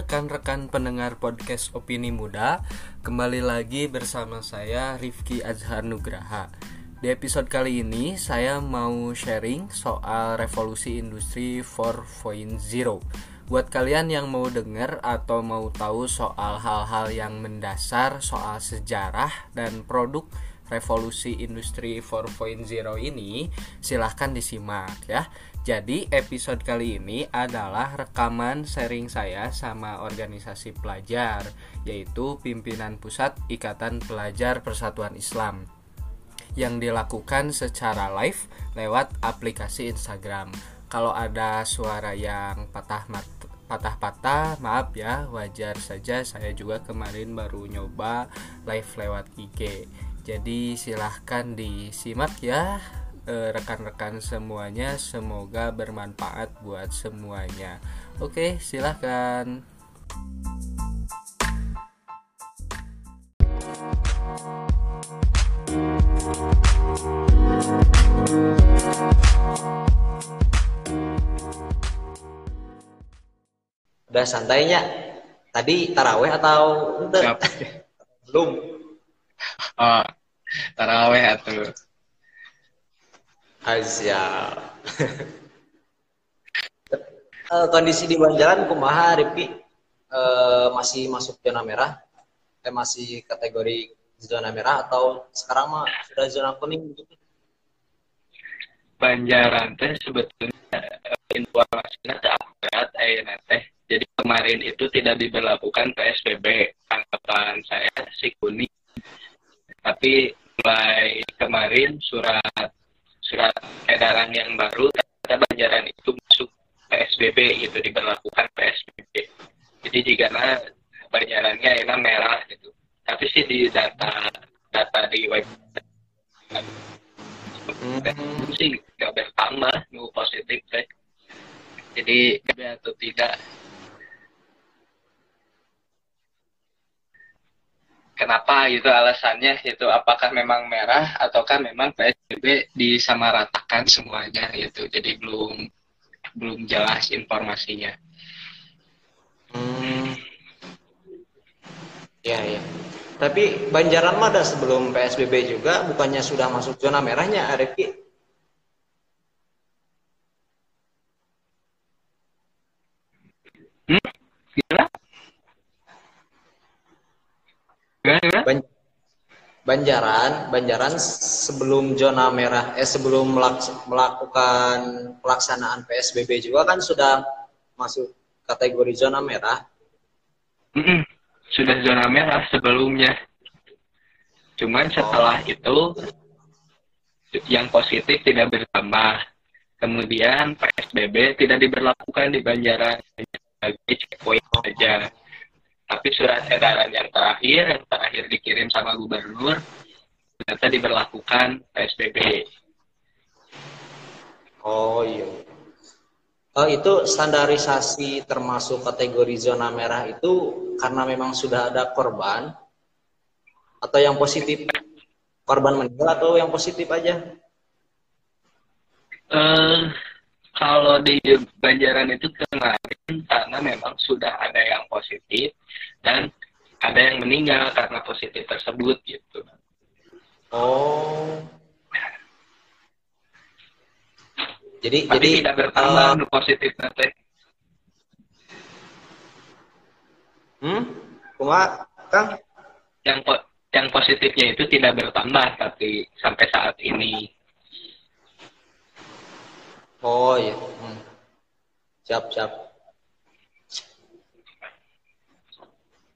rekan-rekan pendengar podcast Opini Muda Kembali lagi bersama saya Rifki Azhar Nugraha. Di episode kali ini saya mau sharing soal revolusi industri 4.0 Buat kalian yang mau dengar atau mau tahu soal hal-hal yang mendasar soal sejarah dan produk revolusi industri 4.0 ini silahkan disimak ya jadi episode kali ini adalah rekaman sharing saya sama organisasi pelajar yaitu Pimpinan Pusat Ikatan Pelajar Persatuan Islam yang dilakukan secara live lewat aplikasi Instagram. Kalau ada suara yang patah patah-patah, maaf ya, wajar saja saya juga kemarin baru nyoba live lewat IG. Jadi silahkan disimak ya Eh, rekan-rekan semuanya semoga bermanfaat buat semuanya. Oke silahkan udah santainya tadi taraweh atau belum. Oh taraweh atau Asia. uh, kondisi di Banjaran kumaha Ripki uh, masih masuk zona merah? Eh masih kategori zona merah atau sekarang mah sudah zona kuning gitu? Banjaran teh sebetulnya eh, informasinya teh akurat eh teh. Jadi kemarin itu tidak diberlakukan PSBB. Anggapan saya si kuning. Tapi mulai kemarin surat surat edaran yang baru kata Banjaran itu masuk PSBB gitu diberlakukan PSBB jadi jika Banjarannya ini merah gitu. Tapi sih di data data di web hmm. sih nggak bertambah nu positif teh jadi atau tidak kenapa itu alasannya itu apakah memang merah ataukah memang PSBB disamaratakan semuanya gitu? Jadi belum belum jelas informasinya. Hmm. ya ya. Tapi Banjaran mah sebelum PSBB juga bukannya sudah masuk zona merahnya Arifki hmm? Banjaran, Banjaran sebelum zona merah, eh sebelum melakukan pelaksanaan PSBB juga kan sudah masuk kategori zona merah. Mm -mm, sudah zona merah sebelumnya. Cuman setelah oh. itu yang positif tidak bertambah. Kemudian PSBB tidak diberlakukan di Banjaran sebagai checkpoint saja tapi surat edaran yang terakhir yang terakhir dikirim sama gubernur ternyata diberlakukan PSBB. Oh iya. Oh itu standarisasi termasuk kategori zona merah itu karena memang sudah ada korban atau yang positif korban meninggal atau yang positif aja? Uh, kalau di Banjaran itu kemarin karena memang sudah ada yang positif dan ada yang meninggal karena positif tersebut gitu. Oh. Jadi Tapi jadi tidak bertambah uh, positif nanti. Hmm? Kuma, Kang? Yang yang positifnya itu tidak bertambah tapi sampai saat ini Oh iya. Hmm. Siap, siap.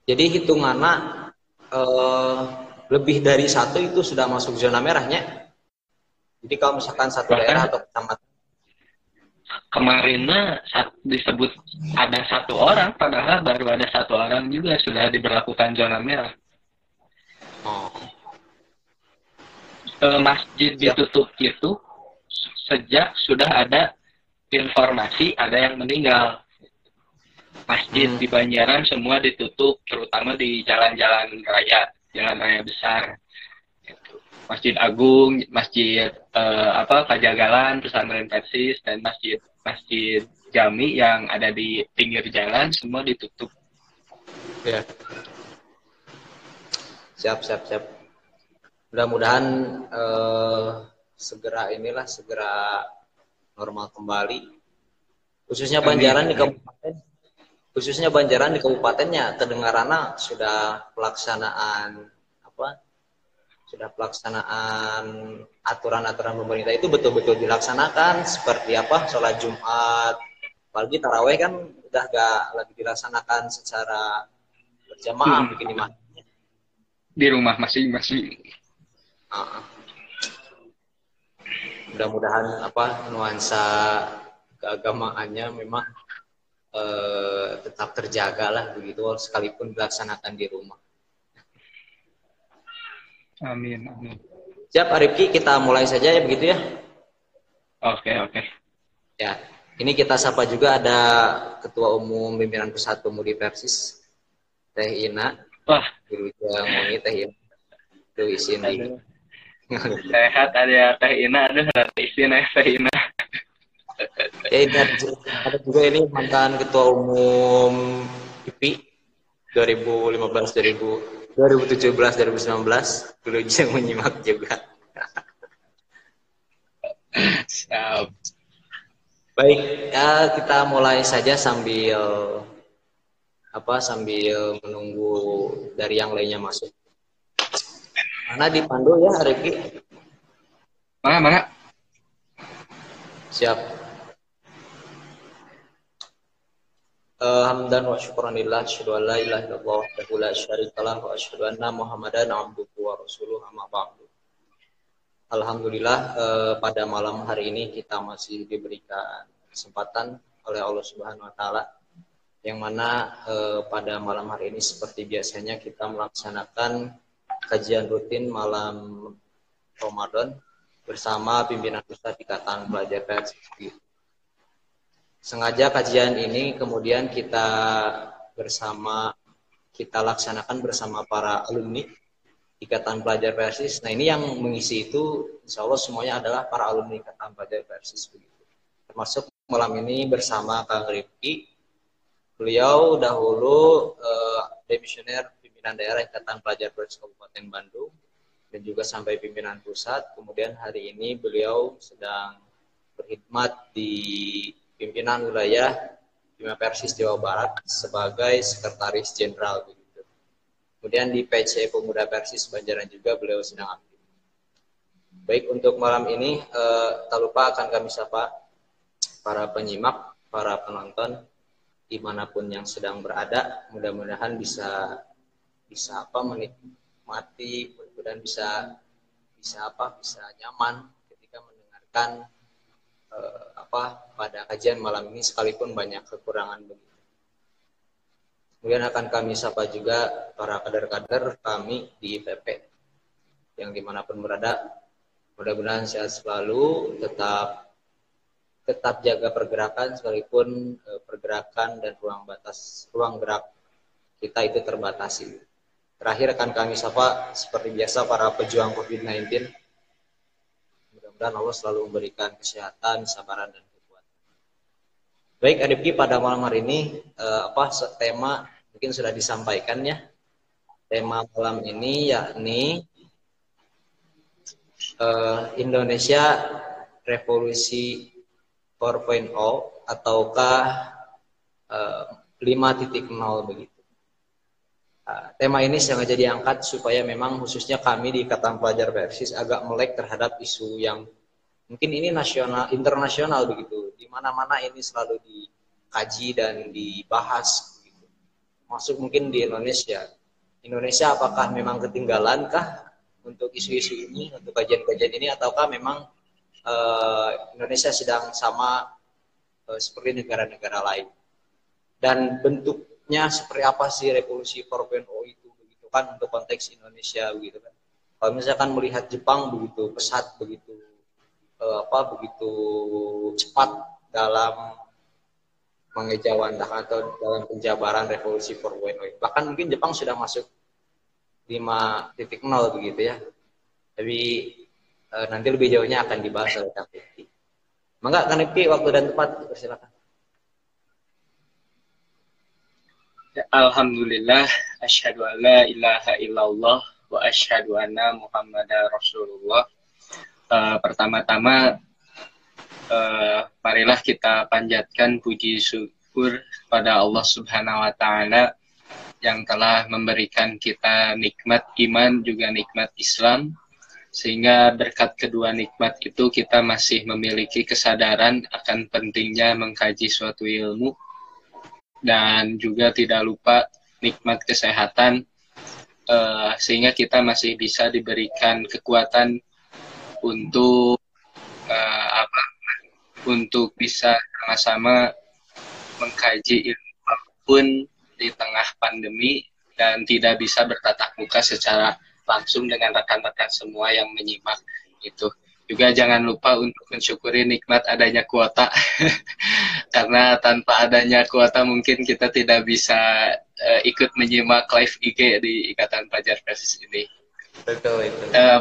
Jadi hitungannya eh, lebih dari satu itu sudah masuk zona merahnya. Jadi kalau misalkan satu Bahkan, daerah atau kecamatan kemarinnya disebut ada satu orang, padahal baru ada satu orang juga sudah diberlakukan zona merah. Oh. Eh, masjid Siap. ditutup itu sejak sudah ada informasi ada yang meninggal. Masjid hmm. di Banjaran semua ditutup, terutama di jalan-jalan raya, jalan raya besar. Masjid Agung, Masjid eh, apa Pajagalan, Pesantren Persis dan Masjid Masjid Jami yang ada di pinggir jalan semua ditutup Ya. Siap, siap, siap. Mudah-mudahan eh, segera inilah segera normal kembali. Khususnya Banjaran di kabupaten khususnya Banjaran di kabupatennya kedengarannya sudah pelaksanaan apa? Sudah pelaksanaan aturan-aturan pemerintah itu betul-betul dilaksanakan seperti apa? Sholat Jumat, apalagi taraweh kan udah gak lagi dilaksanakan secara berjamaah Hmm. begini mah. Di rumah masing-masing. Ah. Mudah-mudahan apa nuansa keagamaannya memang eh, tetap terjaga lah begitu sekalipun dilaksanakan di rumah. Amin, amin. Siap Arifki kita mulai saja ya begitu ya. Oke, oke. Ya, ini kita sapa juga ada Ketua Umum Pimpinan Pusat Pemudi Persis Teh Ina, Wah, Moni Teh Ina. Tuh isin di. sehat ada Teh Ina, aduh, ada istilah Teh Ina. Ya, ini ada juga- ada juga ini mantan Ketua Umum IPI 2015 2000 2017 2019 dulu yang menyimak juga. Siap. Baik, ya kita mulai saja sambil apa sambil menunggu dari yang lainnya masuk. Mana dipandu ya Rifki? Mana, mana? Siap. Eh, hamdan wa syukran lillah asyhadu an la ilaha illallah wahdahu la syarika lah wa asyhadu anna muhammadan abduhu wa rasuluh amma ba'du. Alhamdulillah eh, pada malam hari ini kita masih diberikan kesempatan oleh Allah Subhanahu wa taala yang mana eh, pada malam hari ini seperti biasanya kita melaksanakan kajian rutin malam Ramadan bersama pimpinan pusat Ikatan Pelajar PSSI. Sengaja kajian ini kemudian kita bersama kita laksanakan bersama para alumni Ikatan Pelajar Persis. Nah ini yang mengisi itu insya Allah semuanya adalah para alumni Ikatan Pelajar Persis. Termasuk malam ini bersama Kang Rifki. Beliau dahulu eh, demisioner pimpinan daerah Ikatan Pelajar Persis Kabupaten Bandung dan juga sampai pimpinan pusat. Kemudian hari ini beliau sedang berkhidmat di pimpinan wilayah Bima Persis Jawa Barat sebagai sekretaris jenderal begitu. Kemudian di PC Pemuda Persis Banjaran juga beliau sedang aktif. Baik untuk malam ini eh, tak lupa akan kami sapa para penyimak, para penonton di mana pun yang sedang berada. Mudah-mudahan bisa bisa apa menikmati, mudah-mudahan bisa bisa apa bisa nyaman ketika mendengarkan eh, apa pada kajian malam ini sekalipun banyak kekurangan begitu. Kemudian akan kami sapa juga para kader-kader kami di IPP yang di mana pun berada. Mudah-mudahan sehat selalu, tetap tetap jaga pergerakan sekalipun eh, pergerakan dan ruang batas ruang gerak kita itu terbatasi. Terakhir akan kami sapa seperti biasa para pejuang COVID-19 mudah-mudahan Allah selalu memberikan kesehatan, kesabaran dan kekuatan. Baik, Adipki pada malam hari ini eh, apa tema mungkin sudah disampaikan ya. Tema malam ini yakni eh, Indonesia Revolusi 4.0 ataukah eh, 5.0 begitu. Uh, tema ini sengaja diangkat supaya memang khususnya kami di Ikatan Pelajar Persis agak melek terhadap isu yang mungkin ini nasional, internasional begitu. Di mana-mana ini selalu dikaji dan dibahas begitu. Masuk mungkin di Indonesia. Indonesia apakah memang ketinggalankah untuk isu-isu ini, untuk kajian-kajian ini ataukah memang uh, Indonesia sedang sama uh, seperti negara-negara lain? Dan bentuk nya seperti apa sih revolusi 4.0 itu begitu kan untuk konteks Indonesia begitu kan. Kalau misalkan melihat Jepang begitu pesat begitu eh, apa begitu cepat dalam mengejawantahkan atau dalam penjabaran revolusi 4.0 bahkan mungkin Jepang sudah masuk 5.0 begitu ya. Tapi eh, nanti lebih jauhnya akan dibahas oleh Kak. Mangga Kak waktu dan tempat silakan Alhamdulillah, asyhadu an la ilaha illallah wa asyhadu anna Muhammadar Rasulullah. Uh, pertama-tama uh, marilah kita panjatkan puji syukur pada Allah Subhanahu wa taala yang telah memberikan kita nikmat iman juga nikmat Islam sehingga berkat kedua nikmat itu kita masih memiliki kesadaran akan pentingnya mengkaji suatu ilmu dan juga tidak lupa nikmat kesehatan uh, sehingga kita masih bisa diberikan kekuatan untuk uh, apa untuk bisa sama-sama mengkaji ilmu apa pun di tengah pandemi dan tidak bisa bertatap muka secara langsung dengan rekan-rekan semua yang menyimak itu juga jangan lupa untuk mensyukuri nikmat adanya kuota karena tanpa adanya kuota mungkin kita tidak bisa uh, ikut menyimak live IG di Ikatan Pelajar Persis ini. Betul itu. Uh,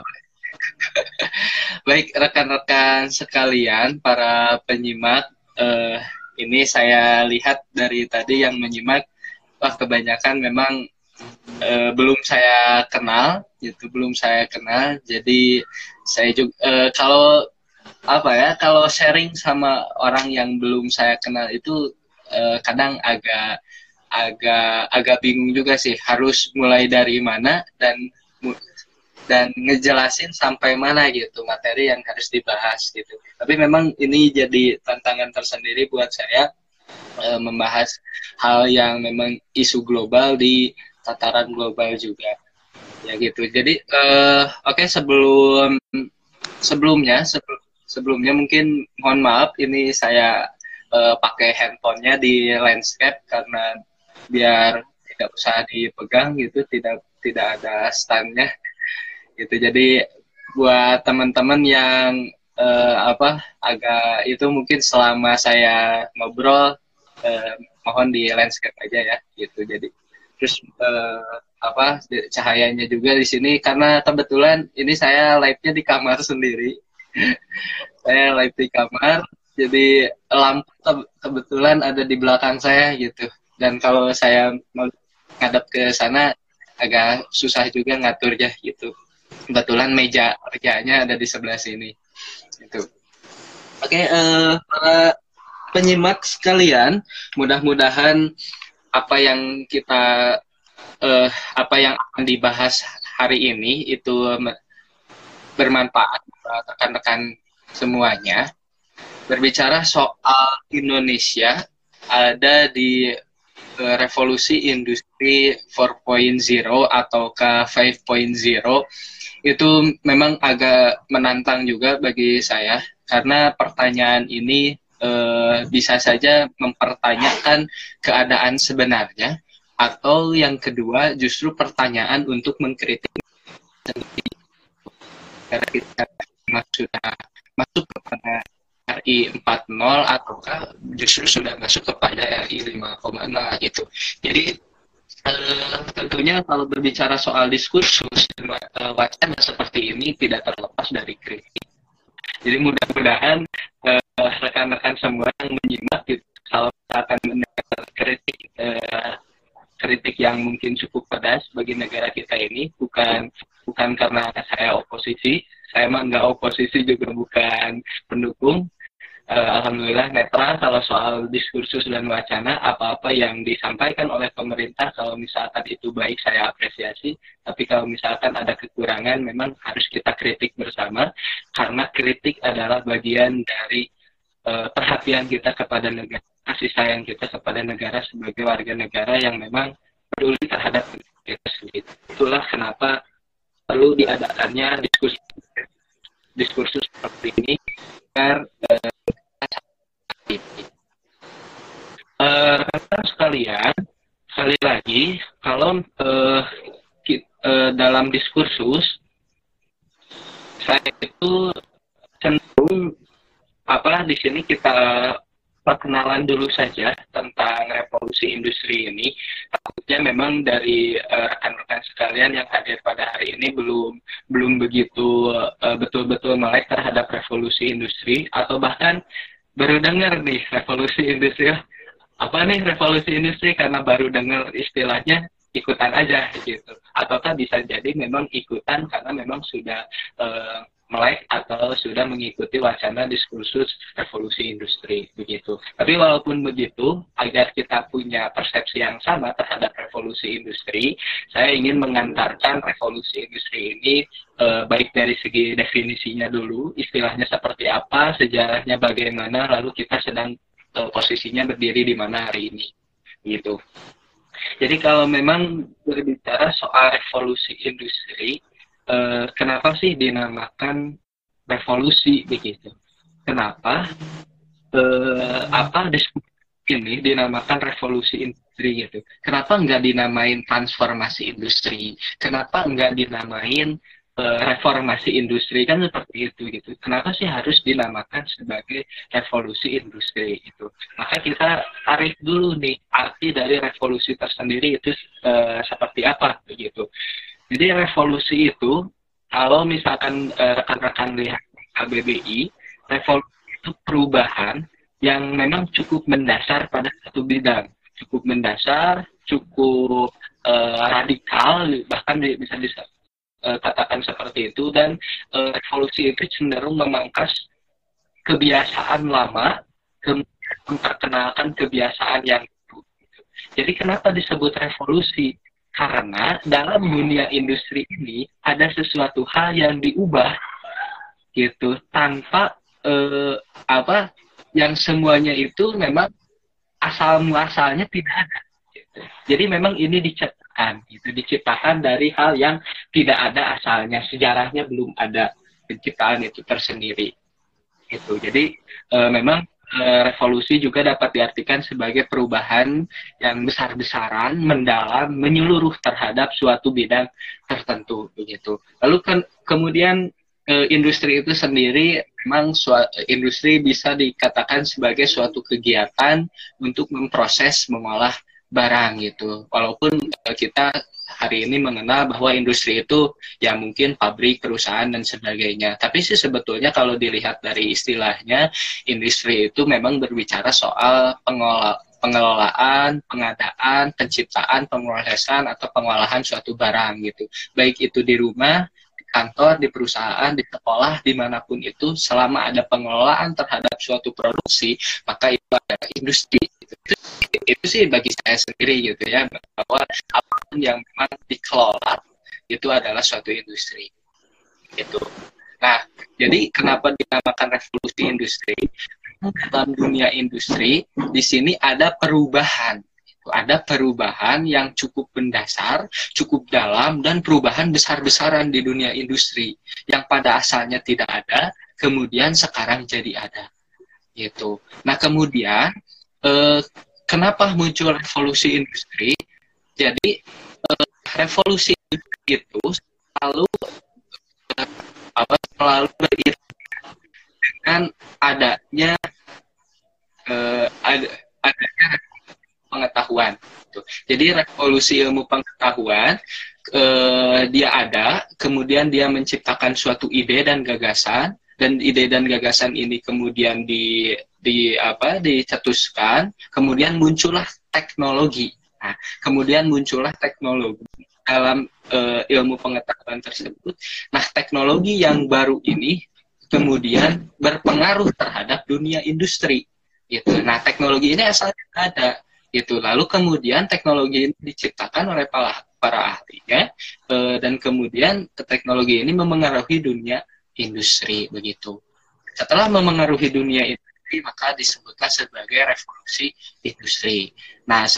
baik rekan-rekan sekalian para penyimak uh, ini saya lihat dari tadi yang menyimak wah kebanyakan memang uh, belum saya kenal gitu belum saya kenal jadi saya juga uh, kalau apa ya kalau sharing sama orang yang belum saya kenal itu uh, kadang agak agak agak bingung juga sih harus mulai dari mana dan dan ngejelasin sampai mana gitu materi yang harus dibahas gitu. Tapi memang ini jadi tantangan tersendiri buat saya e, membahas hal yang memang isu global di tataran global juga. Ya gitu. Jadi uh, oke okay, sebelum sebelumnya sebelum sebelumnya mungkin mohon maaf ini saya uh, pakai handphonenya di landscape karena biar tidak usah dipegang gitu tidak tidak ada standnya gitu. Jadi buat teman-teman yang uh, apa agak itu mungkin selama saya ngobrol uh, mohon di landscape aja ya gitu. Jadi terus uh, apa cahayanya juga di sini. Karena kebetulan ini saya live-nya di kamar sendiri. Saya live di kamar. Jadi lampu kebetulan ada di belakang saya gitu. Dan kalau saya mau ngadap ke sana agak susah juga ngaturnya gitu. Kebetulan meja kerjanya ada di sebelah sini itu oke okay, uh, eh, para penyimak sekalian mudah-mudahan apa yang kita uh, apa yang akan dibahas hari ini itu bermanfaat rekan-rekan semuanya. Berbicara soal Indonesia ada di uh, revolusi industri 4.0 atau ke 5.0 itu memang agak menantang juga bagi saya karena pertanyaan ini eh, bisa saja mempertanyakan keadaan sebenarnya atau yang kedua justru pertanyaan untuk mengkritik karena kita sudah masuk kepada RI 4.0 ataukah justru sudah masuk kepada RI 5.0 gitu. Jadi uh, tentunya kalau berbicara soal diskursus uh, wacana seperti ini tidak terlepas dari kritik. Jadi mudah-mudahan uh, rekan-rekan semua yang menyimak gitu, kalau akan mendengar kritik uh, kritik yang mungkin cukup pedas bagi negara kita ini bukan bukan karena saya oposisi saya emang nggak oposisi juga bukan pendukung. Uh, alhamdulillah netral kalau soal diskursus dan wacana apa-apa yang disampaikan oleh pemerintah kalau misalkan itu baik saya apresiasi. Tapi kalau misalkan ada kekurangan memang harus kita kritik bersama karena kritik adalah bagian dari uh, perhatian kita kepada negara, kasih sayang kita kepada negara sebagai warga negara yang memang peduli terhadap kita sendiri. Itulah kenapa perlu diadakannya diskusi diskursus seperti ini agar uh, uh, sekalian sekali lagi kalau uh, uh, dalam diskursus saya itu cenderung apa di sini kita perkenalan dulu saja tentang revolusi industri ini. Takutnya memang dari eh, rekan-rekan uh, sekalian yang hadir pada hari ini belum belum begitu uh, betul-betul melek terhadap revolusi industri atau bahkan baru dengar nih revolusi industri. Apa nih revolusi industri? Karena baru dengar istilahnya ikutan aja gitu. Ataukah bisa jadi memang ikutan karena memang sudah uh, melek atau sudah mengikuti wacana diskursus revolusi industri begitu. Tapi walaupun begitu, agar kita punya persepsi yang sama terhadap revolusi industri, saya ingin mengantarkan revolusi industri ini eh, baik dari segi definisinya dulu, istilahnya seperti apa, sejarahnya bagaimana, lalu kita sedang eh, posisinya berdiri di mana hari ini, gitu. Jadi kalau memang berbicara soal revolusi industri, uh, kenapa sih dinamakan revolusi begitu? Kenapa uh, apa ini dinamakan revolusi industri gitu? Kenapa nggak dinamain transformasi industri? Kenapa nggak dinamain uh, reformasi industri kan seperti itu gitu. Kenapa sih harus dinamakan sebagai revolusi industri itu? Maka kita tarik dulu nih arti dari revolusi tersendiri itu uh, seperti apa begitu. Jadi revolusi itu kalau misalkan uh, rekan-rekan lihat KBBI, revolusi itu perubahan yang memang cukup mendasar pada satu bidang, cukup mendasar, cukup uh, radikal, bahkan bisa dikatakan uh, seperti itu dan uh, revolusi itu cenderung memangkas kebiasaan lama, memperkenalkan kebiasaan yang. Jadi kenapa disebut revolusi? Karena dalam dunia industri ini ada sesuatu hal yang diubah gitu tanpa eh, apa yang semuanya itu memang asal muasalnya tidak ada. Gitu. Jadi memang ini diciptakan, itu diciptakan dari hal yang tidak ada asalnya, sejarahnya belum ada penciptaan itu tersendiri. Itu. Jadi eh, memang revolusi juga dapat diartikan sebagai perubahan yang besar-besaran, mendalam, menyeluruh terhadap suatu bidang tertentu begitu. Lalu kan kemudian e, industri itu sendiri memang industri bisa dikatakan sebagai suatu kegiatan untuk memproses mengolah barang gitu. Walaupun e, kita hari ini mengenal bahwa industri itu ya mungkin pabrik, perusahaan dan sebagainya. Tapi sih sebetulnya kalau dilihat dari istilahnya, industri itu memang berbicara soal pengelola, pengelolaan, pengadaan, penciptaan, pemrosesan atau pengolahan suatu barang gitu. Baik itu di rumah, kantor, di perusahaan, di sekolah, di mana pun itu, selama ada pengelolaan terhadap suatu produksi, maka itu adalah industri. Itu, itu sih bagi saya sendiri gitu ya, bahwa apa pun yang memang dikelola itu adalah suatu industri. Itu. Nah, jadi kenapa dinamakan revolusi industri? Dalam dunia industri, di sini ada perubahan. Ada perubahan yang cukup mendasar, cukup dalam, dan perubahan besar-besaran di dunia industri. Yang pada asalnya tidak ada, kemudian sekarang jadi ada. Gitu. Nah, kemudian, eh, kenapa muncul revolusi industri? Jadi uh, revolusi itu selalu uh, apa selalu beriringan dengan adanya uh, ada adanya pengetahuan. Gitu. Jadi revolusi ilmu pengetahuan uh, dia ada, kemudian dia menciptakan suatu ide dan gagasan, dan ide dan gagasan ini kemudian di di apa dicetuskan, kemudian muncullah teknologi Nah, kemudian muncullah teknologi dalam uh, ilmu pengetahuan tersebut. Nah, teknologi yang baru ini kemudian berpengaruh terhadap dunia industri. Gitu. Nah, teknologi ini asalnya ada. Itu lalu kemudian teknologi ini diciptakan oleh para para ahlinya uh, dan kemudian teknologi ini memengaruhi dunia industri begitu. Setelah memengaruhi dunia industri maka disebutlah sebagai revolusi industri. Nah,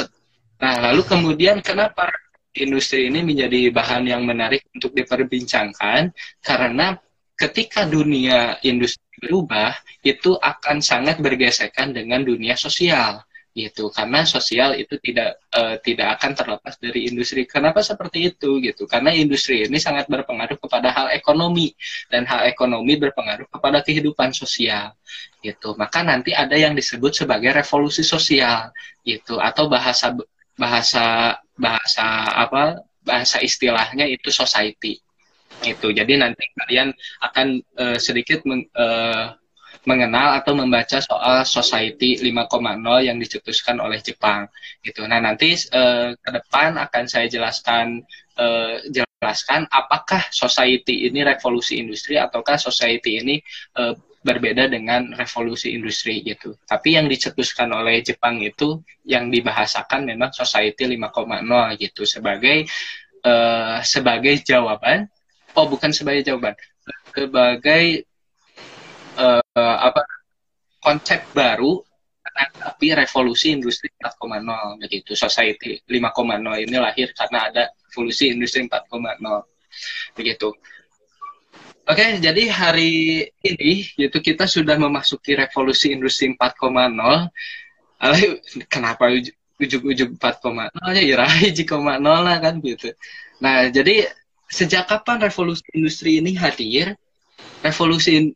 Nah, lalu kemudian kenapa industri ini menjadi bahan yang menarik untuk diperbincangkan? Karena ketika dunia industri berubah, itu akan sangat bergesekan dengan dunia sosial gitu. Karena sosial itu tidak uh, tidak akan terlepas dari industri. Kenapa seperti itu gitu? Karena industri ini sangat berpengaruh kepada hal ekonomi dan hal ekonomi berpengaruh kepada kehidupan sosial gitu. Maka nanti ada yang disebut sebagai revolusi sosial gitu. Atau bahasa bahasa bahasa apa bahasa istilahnya itu society itu jadi nanti kalian akan uh, sedikit meng, uh, mengenal atau membaca soal Society 5.0 yang dicetuskan oleh Jepang gitu. Nah nanti uh, ke depan akan saya jelaskan uh, jelaskan apakah Society ini revolusi industri ataukah Society ini uh, berbeda dengan revolusi industri gitu. Tapi yang dicetuskan oleh Jepang itu yang dibahasakan memang Society 5.0 gitu sebagai uh, sebagai jawaban. Oh bukan sebagai jawaban, sebagai uh, apa konsep baru tapi revolusi industri 4.0 begitu. Society 5.0 ini lahir karena ada revolusi industri 4.0 begitu. Oke jadi hari ini gitu kita sudah memasuki revolusi industri 4.0 kenapa ujung-ujung 4.0 ya ya 0 lah kan gitu. Nah jadi sejak kapan revolusi industri ini hadir? Revolusi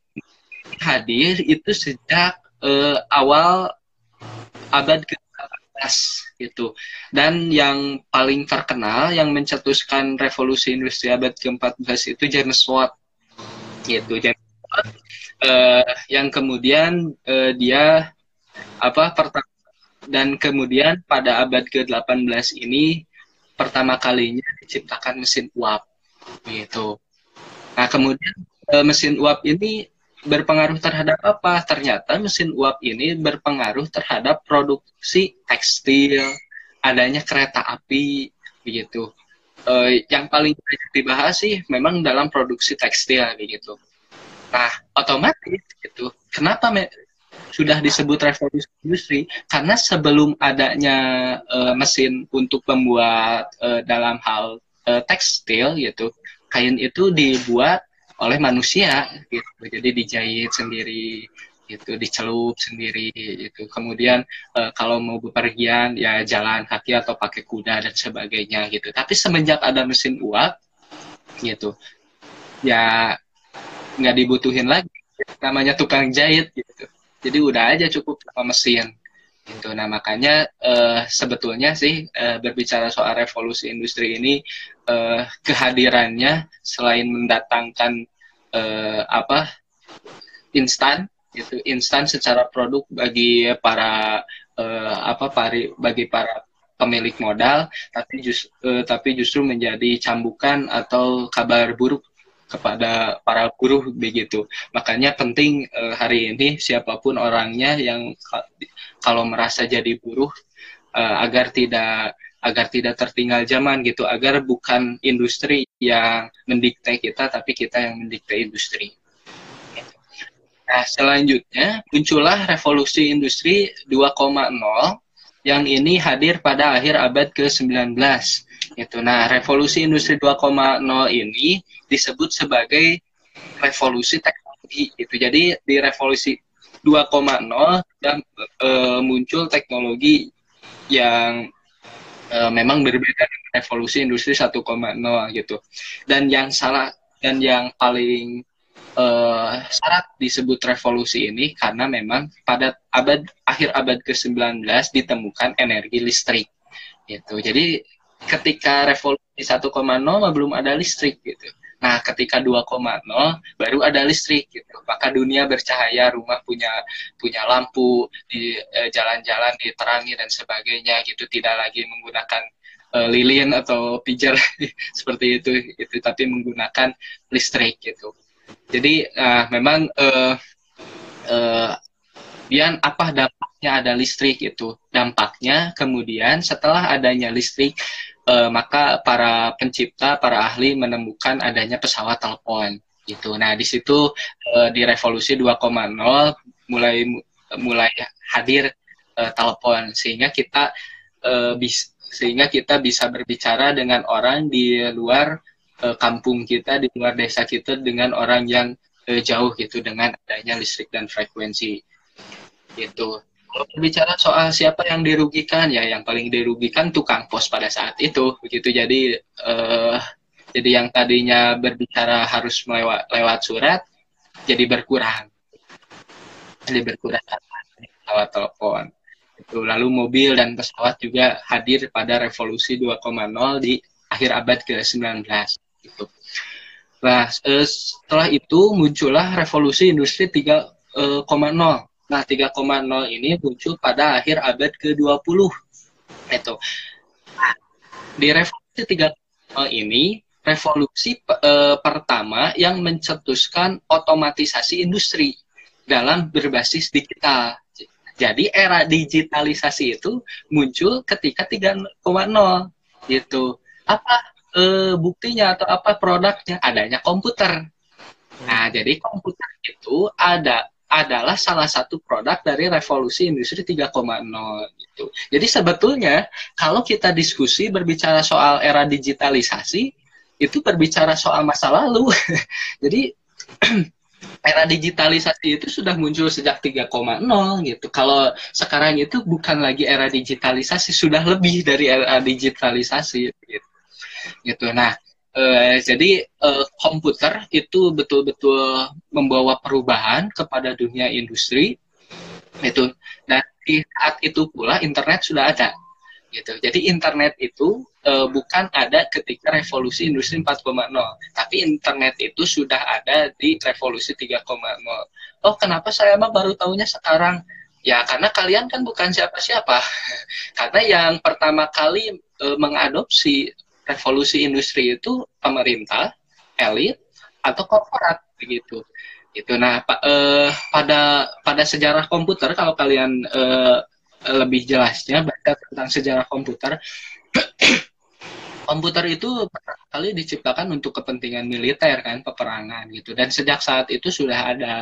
hadir itu sejak uh, awal abad ke-18 gitu. Dan yang paling terkenal yang mencetuskan revolusi industri abad ke-14 itu James Watt. Gitu. James Watt uh, yang kemudian uh, dia apa pertama dan kemudian pada abad ke-18 ini pertama kalinya diciptakan mesin uap gitu. Nah, kemudian mesin uap ini berpengaruh terhadap apa? Ternyata mesin uap ini berpengaruh terhadap produksi tekstil, adanya kereta api, begitu. E, yang paling banyak dibahas sih memang dalam produksi tekstil, begitu. Nah, otomatis gitu. Kenapa me sudah disebut revolusi industri? Karena sebelum adanya e, mesin untuk membuat e, dalam hal e, tekstil, gitu, kain itu dibuat oleh manusia gitu. Jadi dijahit sendiri itu dicelup sendiri itu kemudian e, kalau mau bepergian ya jalan kaki atau pakai kuda dan sebagainya gitu. Tapi semenjak ada mesin uap gitu ya nggak dibutuhin lagi. Namanya tukang jahit gitu. Jadi udah aja cukup sama mesin gitu. Nah makanya e, sebetulnya sih e, berbicara soal revolusi industri ini uh, kehadirannya selain mendatangkan uh, apa instan itu instan secara produk bagi para uh, apa pari bagi para pemilik modal tapi just, uh, tapi justru menjadi cambukan atau kabar buruk kepada para buruh begitu. Makanya penting uh, hari ini siapa pun orangnya yang kalau merasa jadi buruh uh, agar tidak agar tidak tertinggal zaman gitu agar bukan industri yang mendikte kita tapi kita yang mendikte industri. Nah, selanjutnya muncullah revolusi industri 2.0 yang ini hadir pada akhir abad ke-19 gitu. Nah, revolusi industri 2.0 ini disebut sebagai revolusi teknologi itu. Jadi di revolusi 2.0 dan e, muncul teknologi yang uh, memang berbeda dengan revolusi industri 1.0 gitu. Dan yang salah dan yang paling uh, syarat disebut revolusi ini karena memang pada abad akhir abad ke-19 ditemukan energi listrik gitu. Jadi ketika revolusi 1.0 belum ada listrik gitu. Nah, ketika 2.0 baru ada listrik gitu. Maka dunia bercahaya, rumah punya punya lampu, di eh, jalan-jalan eh, diterangi dan sebagainya gitu, tidak lagi menggunakan eh, lilin atau pijar seperti itu itu tapi menggunakan listrik gitu. Jadi uh, memang uh, uh, Kemudian apa dampaknya ada listrik itu? Dampaknya kemudian setelah adanya listrik uh, maka para pencipta, para ahli menemukan adanya pesawat telepon gitu. Nah, di situ uh, di revolusi 2.0 mulai mulai hadir uh, telepon sehingga kita bis, sehingga kita bisa berbicara dengan orang di luar kampung kita, di luar desa kita dengan orang yang uh, jauh gitu dengan adanya listrik dan frekuensi gitu kalau berbicara soal siapa yang dirugikan ya yang paling dirugikan tukang pos pada saat itu begitu jadi uh, jadi yang tadinya berbicara harus melewat lewat surat jadi berkurang jadi berkurang lewat telepon itu lalu mobil dan pesawat juga hadir pada revolusi 2.0 di akhir abad ke-19 gitu. Nah, setelah itu muncullah revolusi industri 3.0 3,0. Nah, 3,0 ini muncul pada akhir abad ke-20. Itu. Di revolusi 3,0 ini revolusi e, pertama yang mencetuskan otomatisasi industri dalam berbasis digital. Jadi era digitalisasi itu muncul ketika 3,0 gitu. Apa e, buktinya atau apa produknya? Adanya komputer. Nah, jadi komputer itu ada adalah salah satu produk dari revolusi industri 3.0 gitu. Jadi sebetulnya kalau kita diskusi berbicara soal era digitalisasi itu berbicara soal masa lalu. Jadi era digitalisasi itu sudah muncul sejak 3.0 gitu. Kalau sekarang itu bukan lagi era digitalisasi, sudah lebih dari era digitalisasi gitu. Gitu. Nah, Uh, jadi uh, komputer itu betul-betul membawa perubahan kepada dunia industri itu dan di saat itu pula internet sudah ada gitu. Jadi internet itu uh, bukan ada ketika revolusi industri 4.0 tapi internet itu sudah ada di revolusi 3.0 oh kenapa saya mah baru tahunya sekarang? Ya karena kalian kan bukan siapa-siapa. Karena yang pertama kali uh, mengadopsi revolusi industri itu pemerintah, elit, atau korporat begitu. Itu. Nah, pa, eh, pada pada sejarah komputer kalau kalian eh, lebih jelasnya baca tentang sejarah komputer, komputer itu kali diciptakan untuk kepentingan militer kan, peperangan gitu. Dan sejak saat itu sudah ada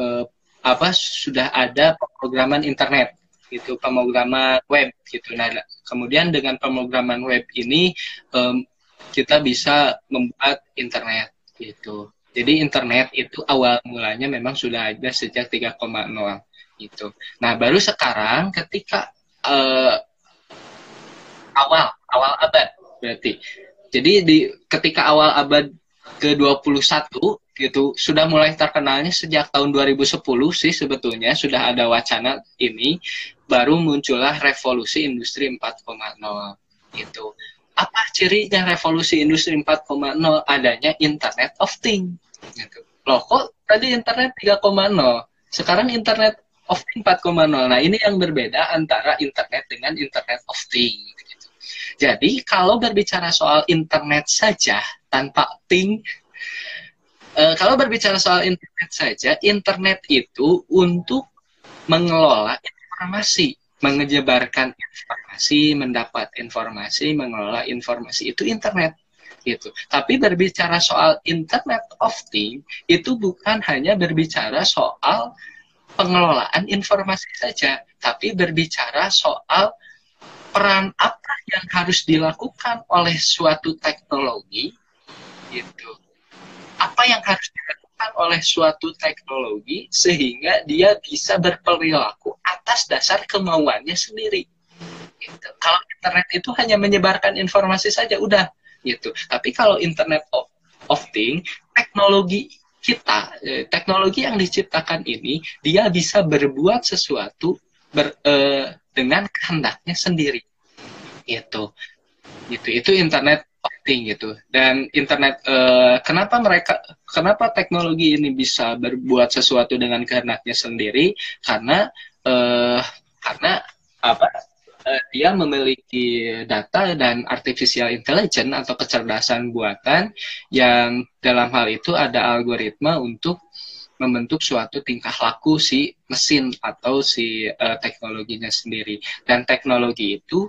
eh, apa sudah ada pemrograman internet gitu, pemrograman web gitu. Nah, kemudian dengan pemrograman web ini um, kita bisa membuat internet gitu. Jadi internet itu awal mulanya memang sudah ada sejak 3,0 gitu. Nah, baru sekarang ketika uh, awal awal abad berarti. Jadi di ketika awal abad ke-21 gitu sudah mulai terkenalnya sejak tahun 2010 sih sebetulnya sudah ada wacana ini baru muncullah revolusi industri 4.0 gitu. Apa cirinya revolusi industri 4.0? Adanya Internet of Things. Gitu. Loh kok tadi internet 3.0? Sekarang internet of Things 4.0. Nah ini yang berbeda antara internet dengan Internet of Things. Gitu. Jadi kalau berbicara soal internet saja tanpa thing, e, kalau berbicara soal internet saja, internet itu untuk mengelola informasi, mengejebarkan informasi, mendapat informasi, mengelola informasi itu internet gitu. Tapi berbicara soal Internet of Things itu bukan hanya berbicara soal pengelolaan informasi saja, tapi berbicara soal peran apa yang harus dilakukan oleh suatu teknologi gitu. Apa yang harus dilakukan dilakukan oleh suatu teknologi sehingga dia bisa berperilaku atas dasar kemauannya sendiri. Gitu. Kalau internet itu hanya menyebarkan informasi saja udah gitu. Tapi kalau internet of, of thing, teknologi kita, eh, teknologi yang diciptakan ini dia bisa berbuat sesuatu ber, eh, dengan kehendaknya sendiri. Gitu. Gitu. Itu internet penting gitu. Dan internet uh, kenapa mereka kenapa teknologi ini bisa berbuat sesuatu dengan kehendaknya sendiri? Karena uh, karena apa? Uh, dia memiliki data dan artificial intelligence atau kecerdasan buatan yang dalam hal itu ada algoritma untuk membentuk suatu tingkah laku si mesin atau si uh, teknologinya sendiri. Dan teknologi itu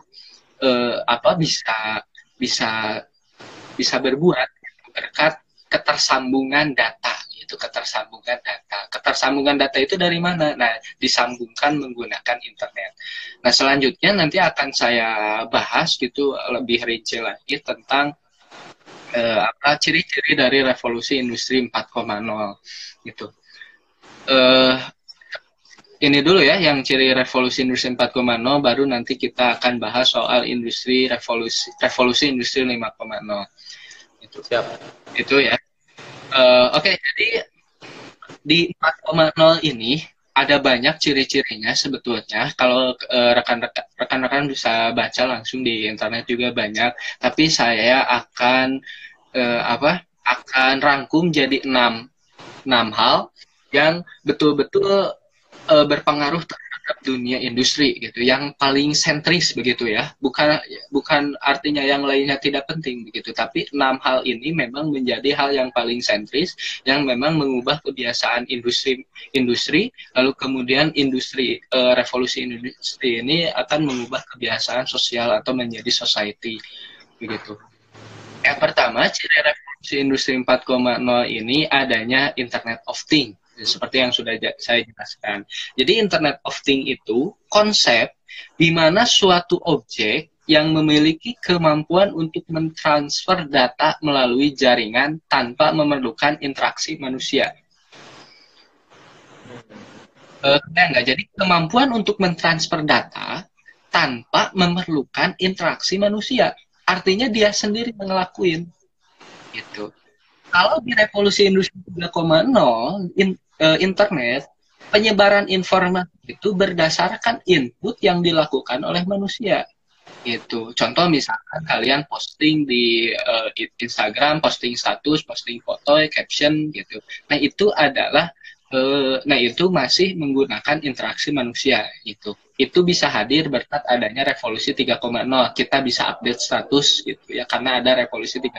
uh, apa bisa bisa bisa berbuat berkat ketersambungan data itu ketersambungan data. Ketersambungan data itu dari mana? Nah disambungkan menggunakan internet. Nah selanjutnya nanti akan saya bahas gitu lebih rinci lagi tentang eh, apa ciri-ciri dari revolusi industri 4.0 gitu. Eh, ini dulu ya yang ciri revolusi industri 4.0 baru nanti kita akan bahas soal industri revolusi revolusi industri 5.0 itu. Siap. Itu ya. Uh, oke okay, jadi di 4.0 ini ada banyak ciri-cirinya sebetulnya. Kalau uh, rekan-rekan rekan-rekan bisa baca langsung di internet juga banyak. Tapi saya akan uh, apa akan rangkum jadi enam enam hal yang betul-betul uh, berpengaruh terhadap dunia industri gitu yang paling sentris begitu ya. Bukan bukan artinya yang lainnya tidak penting begitu tapi enam hal ini memang menjadi hal yang paling sentris yang memang mengubah kebiasaan industri industri lalu kemudian industri uh, revolusi industri ini akan mengubah kebiasaan sosial atau menjadi society begitu. Yang pertama ciri revolusi industri 4.0 ini adanya internet of things seperti yang sudah saya jelaskan. Jadi Internet of Things itu konsep di mana suatu objek yang memiliki kemampuan untuk mentransfer data melalui jaringan tanpa memerlukan interaksi manusia. Uh, enggak, jadi kemampuan untuk mentransfer data tanpa memerlukan interaksi manusia. Artinya dia sendiri ngelakuin. Gitu. Kalau di revolusi industri 3.0, in, uh, internet, penyebaran informasi itu berdasarkan input yang dilakukan oleh manusia. Itu contoh misalkan kalian posting di uh, Instagram, posting status, posting foto, caption gitu. Nah itu adalah uh, nah itu masih menggunakan interaksi manusia itu itu bisa hadir berkat adanya revolusi 3.0 kita bisa update status gitu ya karena ada revolusi 3.0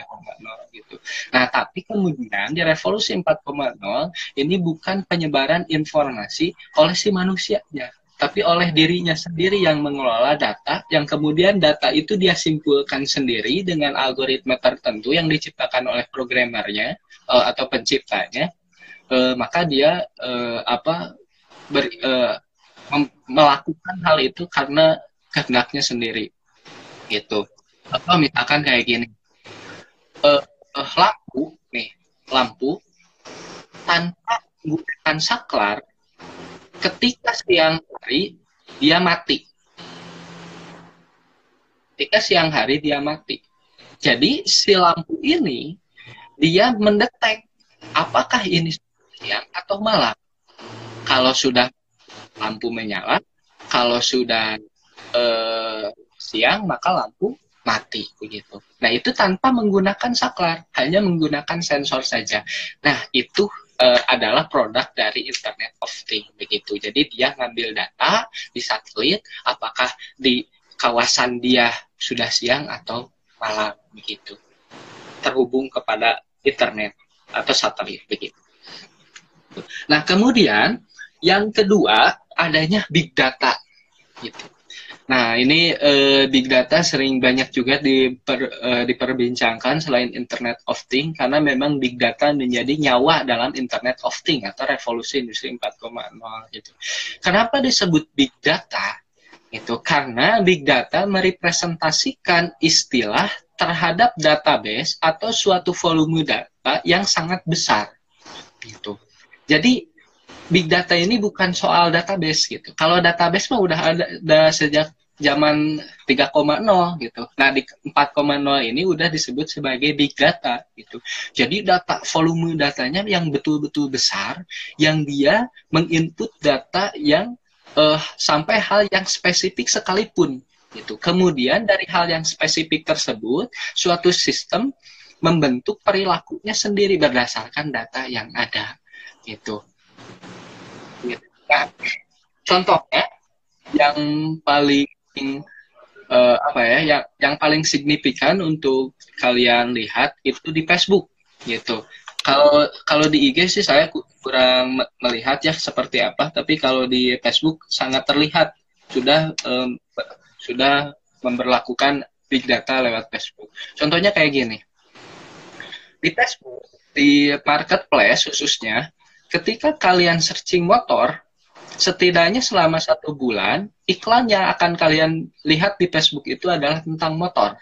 gitu. Nah tapi kemudian di revolusi 4.0 ini bukan penyebaran informasi oleh si manusianya tapi oleh dirinya sendiri yang mengelola data, yang kemudian data itu dia simpulkan sendiri dengan algoritma tertentu yang diciptakan oleh programmernya uh, atau penciptanya, uh, maka dia uh, apa ber, melakukan hal itu karena kehendaknya sendiri. Gitu. Atau misalkan kayak gini. Uh, uh, lampu nih lampu tanpa menggunakan saklar ketika siang hari dia mati. Ketika siang hari dia mati. Jadi si lampu ini dia mendetek apakah ini siang atau malam. Kalau sudah lampu menyala. Kalau sudah eh, siang maka lampu mati begitu. Nah itu tanpa menggunakan saklar, hanya menggunakan sensor saja. Nah itu eh, adalah produk dari Internet of Things begitu. Jadi dia ngambil data di satelit, apakah di kawasan dia sudah siang atau malam begitu, terhubung kepada internet atau satelit begitu. Nah kemudian yang kedua adanya big data gitu. Nah, ini uh, big data sering banyak juga diper, uh, diperbincangkan selain Internet of Things karena memang big data menjadi nyawa dalam Internet of Things atau revolusi industri 4.0 gitu. Kenapa disebut big data? Itu karena big data merepresentasikan istilah terhadap database atau suatu volume data yang sangat besar gitu. Jadi big data ini bukan soal database gitu. Kalau database mah udah ada, ada sejak zaman 3.0 gitu. Nah, di 4.0 ini udah disebut sebagai big data gitu. Jadi data volume datanya yang betul-betul besar yang dia menginput data yang uh, sampai hal yang spesifik sekalipun gitu. Kemudian dari hal yang spesifik tersebut suatu sistem membentuk perilakunya sendiri berdasarkan data yang ada gitu. Nah, contohnya yang paling uh, apa ya, yang yang paling signifikan untuk kalian lihat itu di Facebook gitu. Kalau kalau di IG sih saya kurang melihat ya seperti apa, tapi kalau di Facebook sangat terlihat sudah um, sudah memperlakukan big data lewat Facebook. Contohnya kayak gini. Di Facebook, di marketplace khususnya, ketika kalian searching motor, setidaknya selama satu bulan iklan yang akan kalian lihat di Facebook itu adalah tentang motor.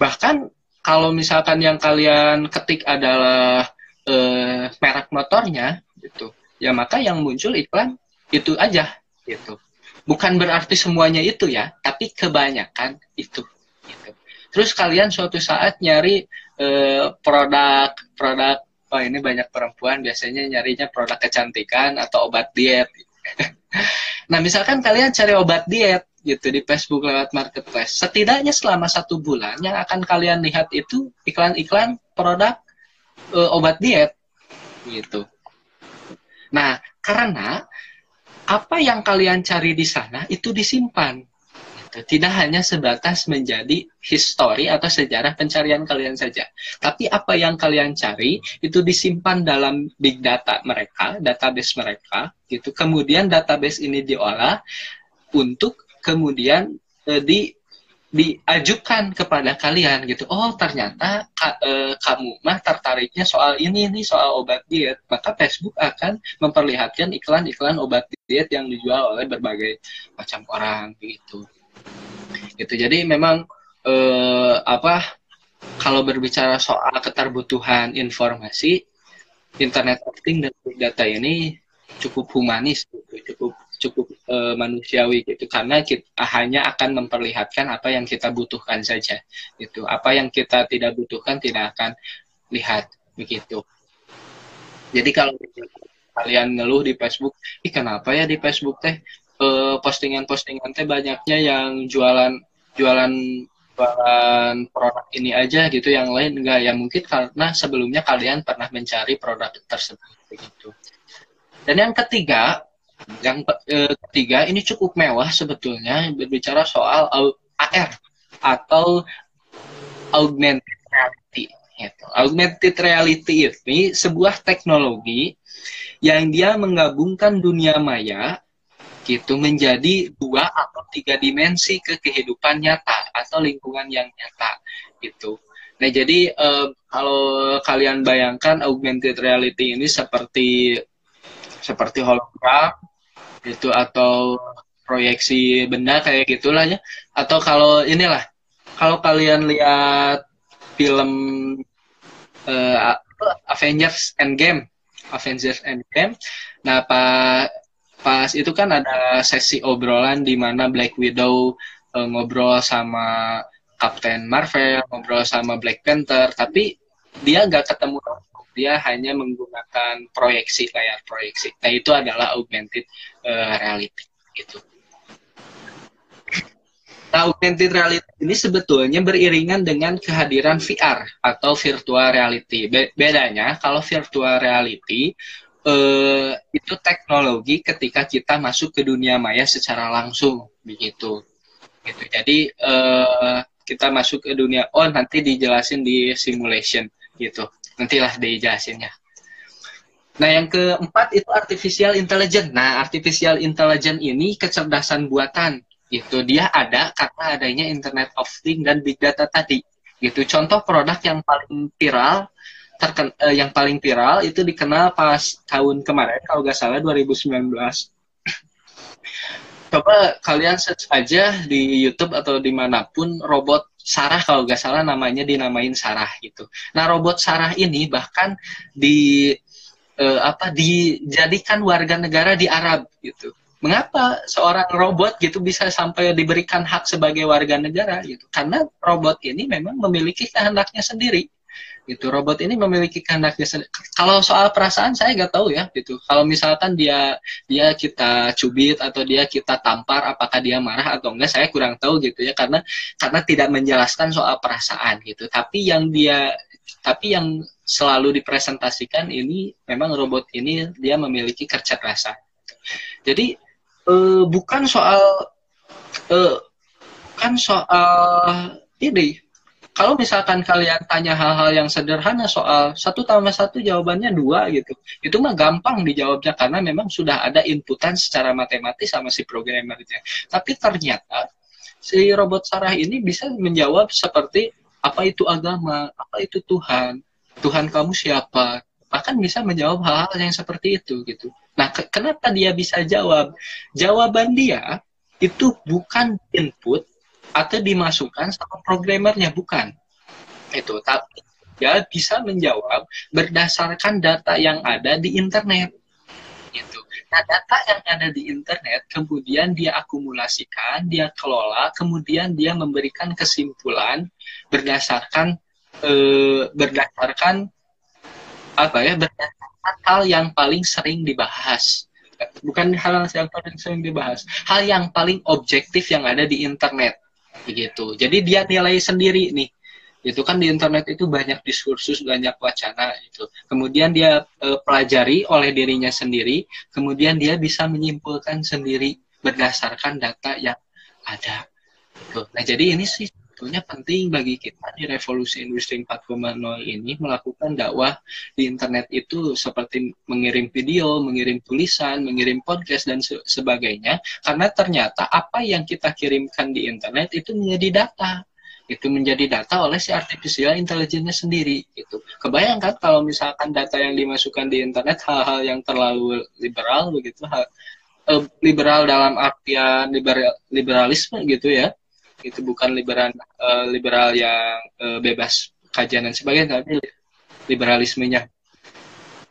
Bahkan kalau misalkan yang kalian ketik adalah eh, merek motornya, gitu, ya maka yang muncul iklan itu aja, gitu. Bukan berarti semuanya itu ya, tapi kebanyakan itu. Gitu. Terus kalian suatu saat nyari eh, produk produk oh ini banyak perempuan biasanya nyarinya produk kecantikan atau obat diet. nah misalkan kalian cari obat diet gitu di Facebook lewat marketplace, setidaknya selama satu bulan yang akan kalian lihat itu iklan-iklan produk uh, obat diet gitu. Nah, karena apa yang kalian cari di sana itu disimpan. Gitu. Tidak hanya sebatas menjadi histori atau sejarah pencarian kalian saja. Tapi apa yang kalian cari itu disimpan dalam big data mereka, database mereka. gitu. Kemudian database ini diolah untuk kemudian eh, di diajukan kepada kalian gitu. Oh ternyata ka, e, kamu mah tertariknya soal ini nih soal obat diet. Maka Facebook akan memperlihatkan iklan-iklan obat diet yang dijual oleh berbagai macam orang gitu. Gitu. Jadi memang e, apa kalau berbicara soal keterbutuhan informasi, Internet of Things dan data ini cukup humanis, gitu. cukup cukup uh, manusiawi gitu karena kita hanya akan memperlihatkan apa yang kita butuhkan saja itu apa yang kita tidak butuhkan tidak akan lihat begitu jadi kalau kalian ngeluh di Facebook ih kenapa ya di Facebook teh uh, postingan-postingan teh banyaknya yang jualan jualan jualan produk ini aja gitu yang lain enggak ya mungkin karena sebelumnya kalian pernah mencari produk tersebut begitu dan yang ketiga yang eh, ketiga ini cukup mewah sebetulnya berbicara soal AR atau augmented reality. Gitu. Augmented reality ini sebuah teknologi yang dia menggabungkan dunia maya gitu menjadi dua atau tiga dimensi ke kehidupan nyata atau lingkungan yang nyata gitu. Nah jadi eh, kalau kalian bayangkan augmented reality ini seperti seperti hologram itu atau proyeksi benda kayak gitulah ya atau kalau inilah kalau kalian lihat film uh, Avengers Endgame Avengers Endgame nah pas pas itu kan ada sesi obrolan di mana Black Widow uh, ngobrol sama Captain Marvel ngobrol sama Black Panther tapi dia nggak ketemu dia hanya menggunakan proyeksi layar proyeksi. Nah itu adalah augmented uh, reality gitu. Nah, augmented reality ini sebetulnya beriringan dengan kehadiran VR atau virtual reality. Be bedanya kalau virtual reality uh, itu teknologi ketika kita masuk ke dunia maya secara langsung begitu. Gitu. Jadi uh, kita masuk ke dunia oh nanti dijelasin di simulation gitu nantilah dijelasinnya Nah, yang keempat itu artificial intelligence. Nah, artificial intelligence ini kecerdasan buatan. Itu dia ada karena adanya Internet of Things dan Big Data tadi. Gitu. Contoh produk yang paling viral terken, eh, yang paling viral itu dikenal pas tahun kemarin kalau nggak salah 2019. Coba kalian search aja di YouTube atau di mana pun robot Sarah kalau nggak salah namanya dinamain Sarah gitu. Nah robot Sarah ini bahkan di uh, apa dijadikan warga negara di Arab gitu. Mengapa seorang robot gitu bisa sampai diberikan hak sebagai warga negara gitu? Karena robot ini memang memiliki kehendaknya sendiri gitu. Robot ini memiliki kehendaknya kalau soal perasaan saya nggak tahu ya gitu. Kalau misalkan dia dia kita cubit atau dia kita tampar apakah dia marah atau enggak saya kurang tahu gitu ya karena karena tidak menjelaskan soal perasaan gitu. Tapi yang dia tapi yang selalu dipresentasikan ini memang robot ini dia memiliki kecerdasan jadi eh, bukan soal eh, bukan soal ini kalau misalkan kalian tanya hal-hal yang sederhana soal satu tambah satu jawabannya dua gitu, itu mah gampang dijawabnya karena memang sudah ada inputan secara matematis sama si programmernya. Tapi ternyata si robot Sarah ini bisa menjawab seperti apa itu agama, apa itu Tuhan, Tuhan kamu siapa, bahkan bisa menjawab hal-hal yang seperti itu gitu. Nah, ke kenapa dia bisa jawab? Jawaban dia itu bukan input atau dimasukkan sama programmernya bukan. Itu tapi dia bisa menjawab berdasarkan data yang ada di internet. Itu nah data yang ada di internet kemudian dia akumulasikan dia kelola kemudian dia memberikan kesimpulan berdasarkan eh, berdasarkan apa ya berdasarkan hal yang paling sering dibahas. Bukan hal yang paling sering dibahas hal yang paling objektif yang ada di internet begitu jadi dia nilai sendiri nih. Itu kan di internet itu banyak diskursus banyak wacana itu. Kemudian dia e, pelajari oleh dirinya sendiri kemudian dia bisa menyimpulkan sendiri berdasarkan data yang ada. Nah jadi ini sih sebetulnya penting bagi kita di revolusi industri 4.0 ini melakukan dakwah di internet itu seperti mengirim video, mengirim tulisan, mengirim podcast dan se sebagainya. Karena ternyata apa yang kita kirimkan di internet itu menjadi data. Itu menjadi data oleh si artificial intelligence sendiri itu kebayangkan kalau misalkan data yang dimasukkan di internet hal-hal yang terlalu liberal begitu hal, eh, liberal dalam artian liberal, liberalisme gitu ya itu bukan liberal eh, liberal yang eh, bebas kajian dan sebagainya tapi liberalismenya.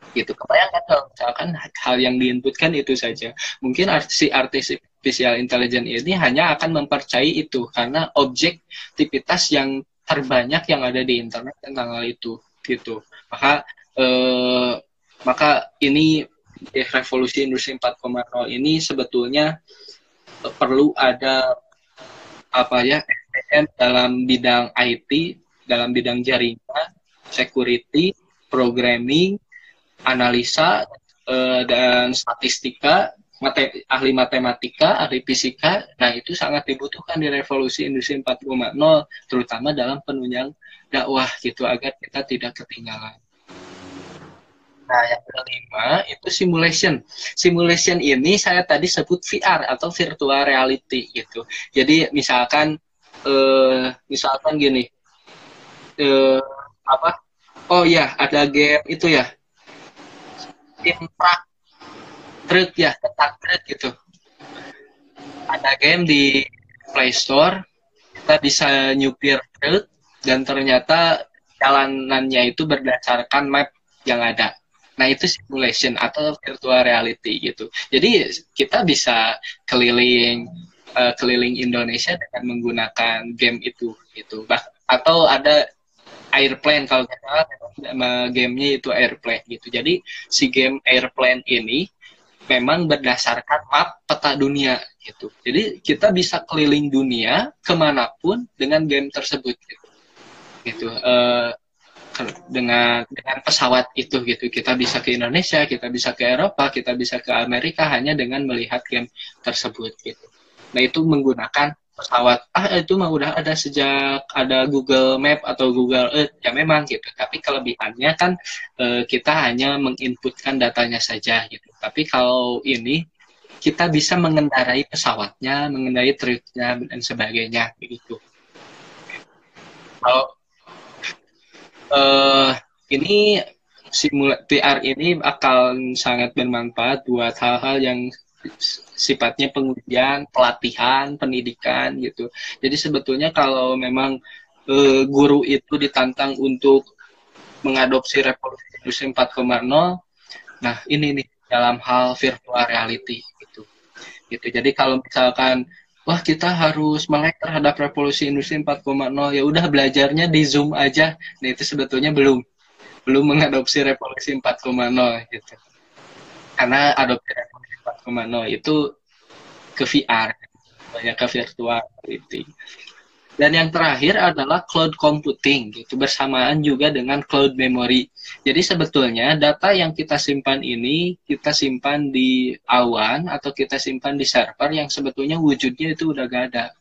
Gitu. Kebayangkan kalau misalkan hal yang diinputkan itu saja. Mungkin si artificial intelligence ini hanya akan mempercayai itu karena objektivitas yang terbanyak yang ada di internet tentang hal itu gitu. Maka eh, maka ini revolusi industri 4.0 ini sebetulnya perlu ada apa ya dalam bidang IT dalam bidang jaringan security programming analisa uh, dan statistika, mate ahli matematika, ahli fisika. Nah, itu sangat dibutuhkan di revolusi industri 4.0 terutama dalam penunjang dakwah gitu agar kita tidak ketinggalan. Nah, yang kelima itu simulation. Simulation ini saya tadi sebut VR atau virtual reality gitu. Jadi misalkan eh, misalkan gini, eh, apa? Oh ya, ada game itu ya, imprak truk ya tentang truk gitu ada game di Play Store kita bisa nyupir truk dan ternyata jalanannya itu berdasarkan map yang ada nah itu simulation atau virtual reality gitu. Jadi kita bisa keliling uh, keliling Indonesia dengan menggunakan game itu gitu. Bah atau ada airplane kalau salah nama gamenya itu airplane gitu. Jadi si game airplane ini memang berdasarkan map peta dunia gitu. Jadi kita bisa keliling dunia ke mana pun dengan game tersebut gitu. Gitu uh, dengan dengan pesawat itu gitu. Kita bisa ke Indonesia kita bisa ke Eropa kita bisa ke Amerika hanya dengan melihat game tersebut gitu. Nah itu menggunakan pesawat. Ah itu mah udah ada sejak ada Google Map atau Google Earth ya memang gitu. Tapi kelebihannya kan e, kita hanya menginputkan datanya saja gitu. Tapi kalau ini kita bisa mengendarai pesawatnya mengendarai truknya dan sebagainya begitu kalau e, ini simula PR ini akan sangat bermanfaat buat hal-hal yang sifatnya pengujian, pelatihan, pendidikan gitu. Jadi sebetulnya kalau memang e, guru itu ditantang untuk mengadopsi revolusi industri 4.0, nah ini nih dalam hal virtual reality gitu. Gitu. Jadi kalau misalkan wah kita harus melek terhadap revolusi industri 4.0 ya udah belajarnya di Zoom aja. Nah itu sebetulnya belum belum mengadopsi revolusi 4.0 gitu. Karena adopsi 4.0 itu ke VR banyak ke virtual reality dan yang terakhir adalah cloud computing gitu. Bersamaan juga dengan cloud memory. Jadi sebetulnya data yang kita simpan ini kita simpan di awan atau kita simpan di server yang sebetulnya wujudnya itu udah gak ada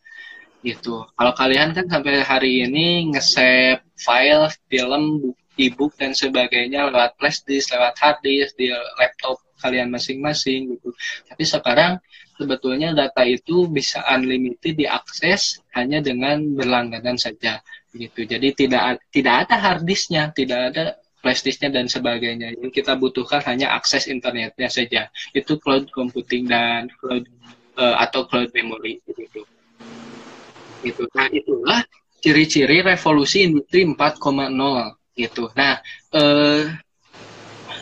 gitu. Kalau kalian kan sampai hari ini nge-save file film e-book dan sebagainya lewat flash disk lewat hard disk di laptop kalian masing-masing gitu. Tapi sekarang sebetulnya data itu bisa unlimited diakses hanya dengan berlangganan saja gitu. Jadi tidak tidak ada hard disknya, tidak ada flash disknya dan sebagainya. Yang kita butuhkan hanya akses internetnya saja. Itu cloud computing dan cloud uh, atau cloud memory gitu. Itu. Nah, itulah ciri-ciri revolusi industri 4.0 gitu. Nah, uh,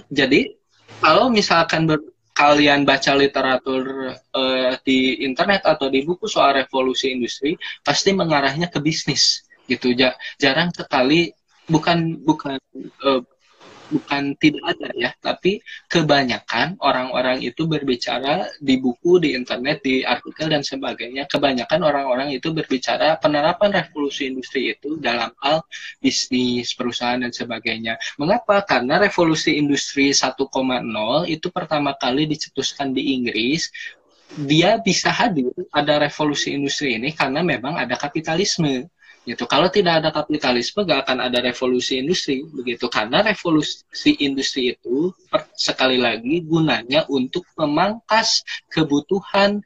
jadi kalau misalkan ber, kalian baca literatur uh, di internet atau di buku soal revolusi industri pasti mengarahnya ke bisnis gitu. Ja, jarang sekali bukan bukan uh, bukan tidak ada ya, tapi kebanyakan orang-orang itu berbicara di buku, di internet, di artikel dan sebagainya. Kebanyakan orang-orang itu berbicara penerapan revolusi industri itu dalam hal bisnis, perusahaan dan sebagainya. Mengapa? Karena revolusi industri 1.0 itu pertama kali dicetuskan di Inggris dia bisa hadir ada revolusi industri ini karena memang ada kapitalisme gitu. Kalau tidak ada kapitalisme gak akan ada revolusi industri begitu. Karena revolusi industri itu per, sekali lagi gunanya untuk memangkas kebutuhan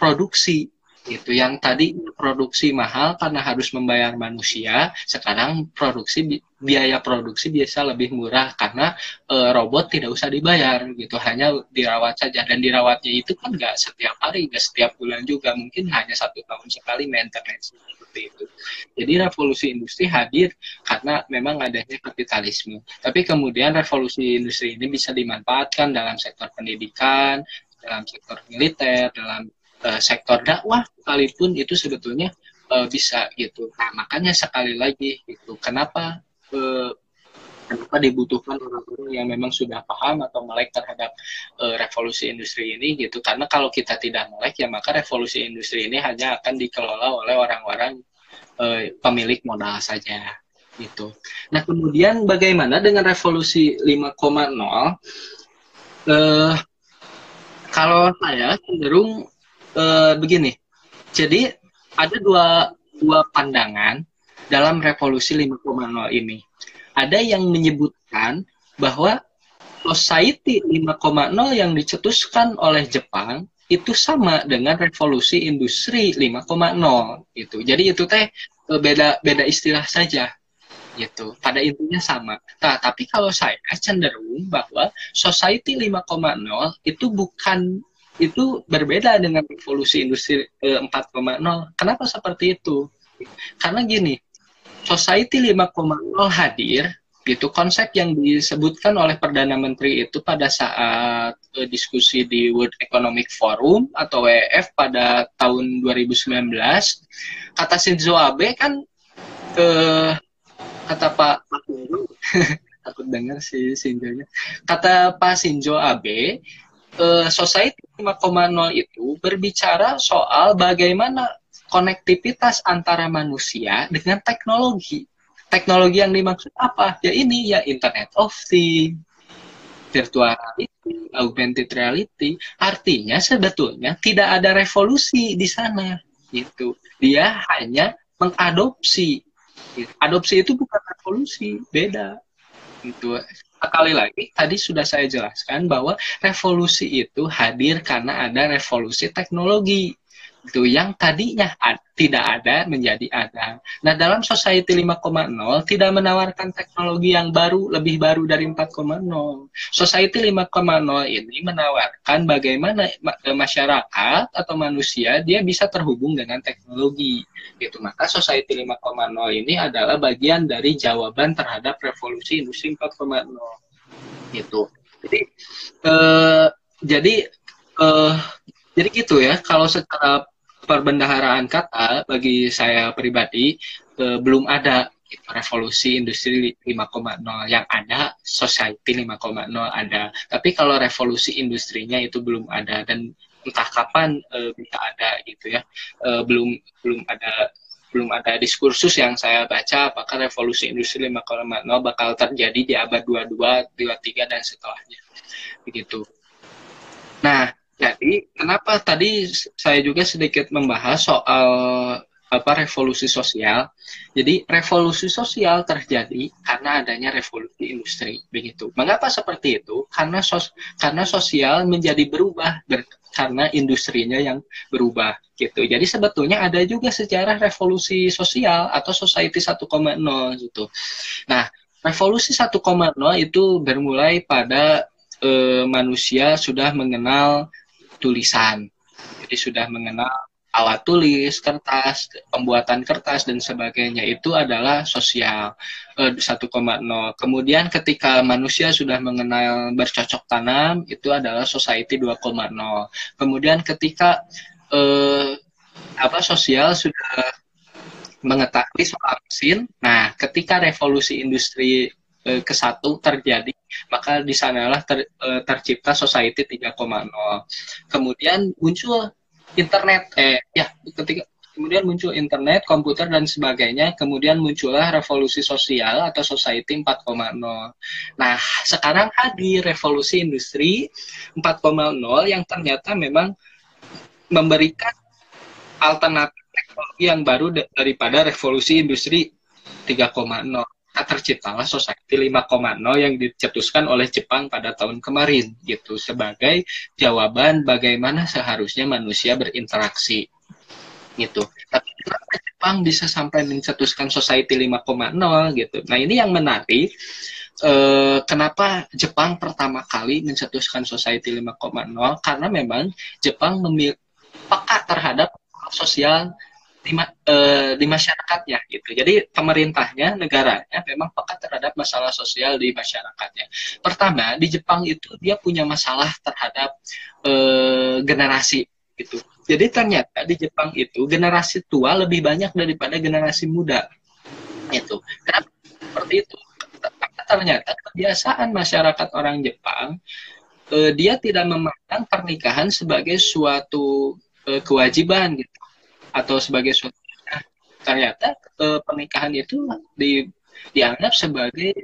produksi itu yang tadi produksi mahal karena harus membayar manusia sekarang produksi biaya produksi biasa lebih murah karena e, robot tidak usah dibayar gitu. Hanya dirawat saja. Dan dirawatnya itu kan nggak setiap hari nggak setiap bulan juga. Mungkin hanya satu tahun sekali maintenance seperti itu. Jadi revolusi industri hadir karena memang adanya kapitalisme. Tapi kemudian revolusi industri ini bisa dimanfaatkan dalam sektor pendidikan dalam sektor militer dalam uh, sektor dakwah sekalipun itu sebetulnya uh, bisa gitu. Nah makanya sekali lagi itu kenapa uh, kenapa dibutuhkan orang-orang yang memang sudah paham atau melek terhadap uh, revolusi industri ini gitu. Karena kalau kita tidak melek ya maka revolusi industri ini hanya akan dikelola oleh orang-orang uh, pemilik modal saja gitu. Nah kemudian bagaimana dengan revolusi 5.0? Uh, kalau saya cenderung uh, begini. Jadi ada dua dua pandangan dalam revolusi 5.0 ini. Ada yang menyebutkan bahwa society 5.0 yang dicetuskan oleh Jepang itu sama dengan revolusi industri 5.0 itu. Jadi itu teh eh, beda beda istilah saja gitu. Pada intinya sama. Nah, tapi kalau saya cenderung bahwa society 5.0 itu bukan itu berbeda dengan revolusi industri eh, 4.0. Kenapa seperti itu? Karena gini, society 5.0 hadir gitu konsep yang disebutkan oleh perdana menteri itu pada saat uh, diskusi di World Economic Forum atau WEF pada tahun 2019 kata Shinzo Abe kan uh, kata Pak takut dengar si Shinzo nya kata Pak Shinzo Abe uh, Society 5.0 itu berbicara soal bagaimana konektivitas antara manusia dengan teknologi. Teknologi yang dimaksud apa? Ya ini ya Internet of Things, virtual reality, augmented reality. Artinya sebetulnya tidak ada revolusi di sana. Gitu. Dia hanya mengadopsi. Adopsi itu bukan revolusi, beda. Itu sekali lagi tadi sudah saya jelaskan bahwa revolusi itu hadir karena ada revolusi teknologi itu yang tadinya ad, tidak ada menjadi ada. Nah, dalam society 5.0 tidak menawarkan teknologi yang baru lebih baru dari 4.0. Society 5.0 ini menawarkan bagaimana masyarakat atau manusia dia bisa terhubung dengan teknologi. Gitu. Maka society 5.0 ini adalah bagian dari jawaban terhadap revolusi industri 4.0. Gitu. Jadi eh, jadi eh, jadi gitu ya kalau secara perbendaharaan kata bagi saya pribadi eh, belum ada gitu, revolusi industri 5.0 yang ada society 5.0 ada. Tapi kalau revolusi industrinya itu belum ada dan entah kapan eh, bisa ada gitu ya. Eh, belum belum ada belum ada diskursus yang saya baca apakah revolusi industri 5.0 bakal terjadi di abad 22, 23 dan setelahnya. Begitu. Nah, jadi kenapa tadi saya juga sedikit membahas soal apa revolusi sosial. Jadi revolusi sosial terjadi karena adanya revolusi industri begitu. Mengapa seperti itu? Karena sos karena sosial menjadi berubah ber karena industrinya yang berubah gitu. Jadi sebetulnya ada juga sejarah revolusi sosial atau society 1.0 gitu. Nah, revolusi 1.0 itu bermulai pada e, manusia sudah mengenal tulisan. Jadi sudah mengenal alat tulis, kertas, pembuatan kertas dan sebagainya itu adalah sosial eh, 1,0. Kemudian ketika manusia sudah mengenal bercocok tanam itu adalah society 2,0. Kemudian ketika eh, apa sosial sudah mengetahui soal mesin, nah ketika revolusi industri e, ke satu terjadi maka di sanalah ter, e, tercipta society 3.0 kemudian muncul internet eh ya ketika kemudian muncul internet, komputer dan sebagainya, kemudian muncullah revolusi sosial atau society 4.0. Nah, sekarang hadir revolusi industri 4.0 yang ternyata memang memberikan alternatif teknologi yang baru daripada revolusi industri 3.0. Terciptalah Society 5.0 yang dicetuskan oleh Jepang pada tahun kemarin gitu sebagai jawaban bagaimana seharusnya manusia berinteraksi gitu. Tapi kenapa Jepang bisa sampai mencetuskan Society 5.0 gitu. Nah, ini yang menarik eh, kenapa Jepang pertama kali mencetuskan Society 5.0 karena memang Jepang memiliki peka terhadap sosial di, uh, di masyarakatnya gitu. Jadi pemerintahnya, negaranya memang peka terhadap masalah sosial di masyarakatnya. Pertama, di Jepang itu dia punya masalah terhadap uh, generasi gitu. Jadi ternyata di Jepang itu generasi tua lebih banyak daripada generasi muda. Itu. Kenapa seperti itu? Ternyata kebiasaan masyarakat orang Jepang uh, dia tidak memandang pernikahan sebagai suatu kewajiban gitu atau sebagai suatu ternyata e, pernikahan itu di, dianggap sebagai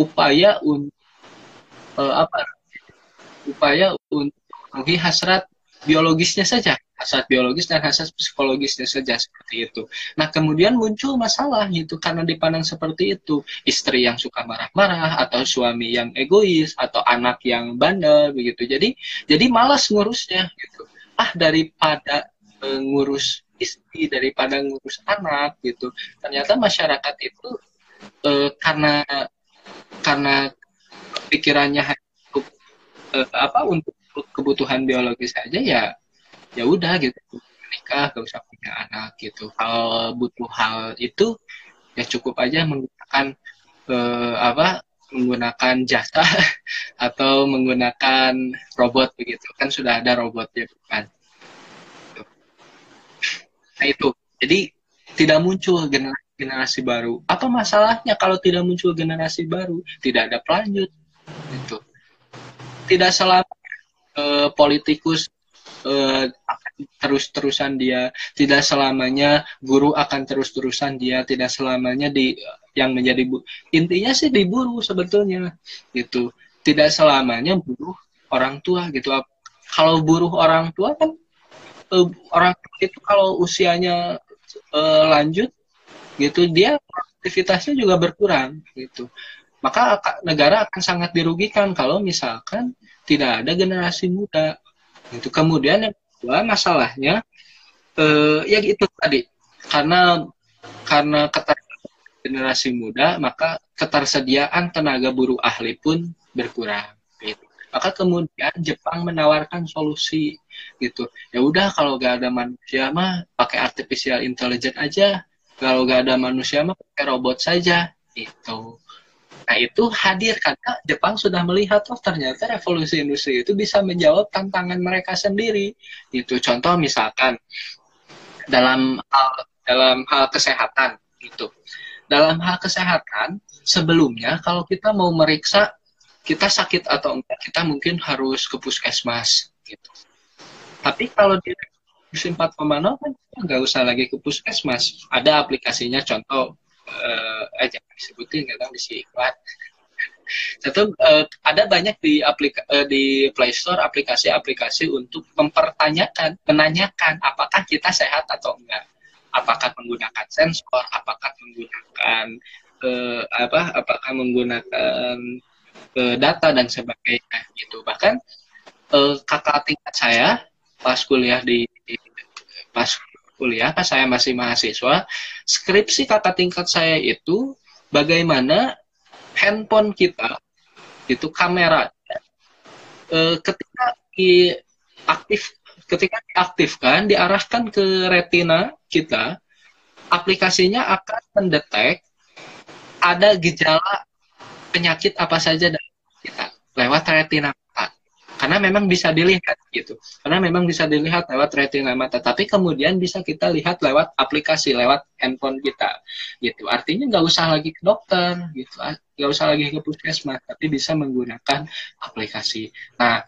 upaya untuk e, apa upaya untuk memenuhi hasrat biologisnya saja hasrat biologis dan hasrat psikologisnya saja seperti itu. Nah kemudian muncul masalah gitu karena dipandang seperti itu istri yang suka marah-marah atau suami yang egois atau anak yang bandel begitu. Jadi jadi malas ngurusnya gitu. Ah daripada e, ngurus istri daripada ngurus anak gitu. Ternyata masyarakat itu e, karena karena pikirannya untuk e, apa untuk kebutuhan biologis saja ya ya udah gitu. Menikah gak usah punya anak gitu. Kalau butuh hal itu ya cukup aja menggunakan e, apa menggunakan jasa atau menggunakan robot begitu. Kan sudah ada robotnya kan Nah itu. Jadi tidak muncul generasi, generasi baru. Apa masalahnya kalau tidak muncul generasi baru? Tidak ada pelanjut. Itu. Tidak selama uh, politikus uh, terus-terusan dia, tidak selamanya guru akan terus-terusan dia, tidak selamanya di yang menjadi bu intinya sih diburu sebetulnya gitu. Tidak selamanya buruh orang tua gitu. Kalau buruh orang tua kan uh, orang itu kalau usianya uh, lanjut gitu dia aktivitasnya juga berkurang gitu. Maka negara akan sangat dirugikan kalau misalkan tidak ada generasi muda itu kemudian yang kedua masalahnya uh, ya itu tadi karena karena generasi muda maka ketersediaan tenaga buruh ahli pun berkurang maka kemudian Jepang menawarkan solusi gitu. Ya udah kalau gak ada manusia mah pakai artificial intelligence aja. Kalau gak ada manusia mah pakai robot saja. Itu. Nah itu hadir karena Jepang sudah melihat oh ternyata revolusi industri itu bisa menjawab tantangan mereka sendiri. Itu contoh misalkan dalam hal dalam hal kesehatan gitu. Dalam hal kesehatan sebelumnya kalau kita mau meriksa kita sakit atau enggak kita mungkin harus ke puskesmas tapi kalau di musim 4.0 kan nggak usah lagi ke puskesmas ada aplikasinya contoh uh, aja disebutin nggak tahu di iklan satu uh, ada banyak di aplika uh, di Play Store aplikasi-aplikasi untuk mempertanyakan menanyakan apakah kita sehat atau enggak. Apakah menggunakan sensor apakah menggunakan uh, apa apakah menggunakan ke data dan sebagainya gitu. Bahkan eh, kakak tingkat saya pas kuliah di, pas kuliah pas saya masih mahasiswa skripsi kakak tingkat saya itu bagaimana handphone kita itu kamera eh, ketika di aktif ketika diaktifkan diarahkan ke retina kita aplikasinya akan mendetek ada gejala penyakit apa saja dari kita lewat retina. Karena memang bisa dilihat gitu. Karena memang bisa dilihat lewat retina mata. Tapi kemudian bisa kita lihat lewat aplikasi lewat handphone kita gitu. Artinya nggak usah lagi ke dokter gitu. Nggak usah lagi ke puskesmas tapi bisa menggunakan aplikasi. Nah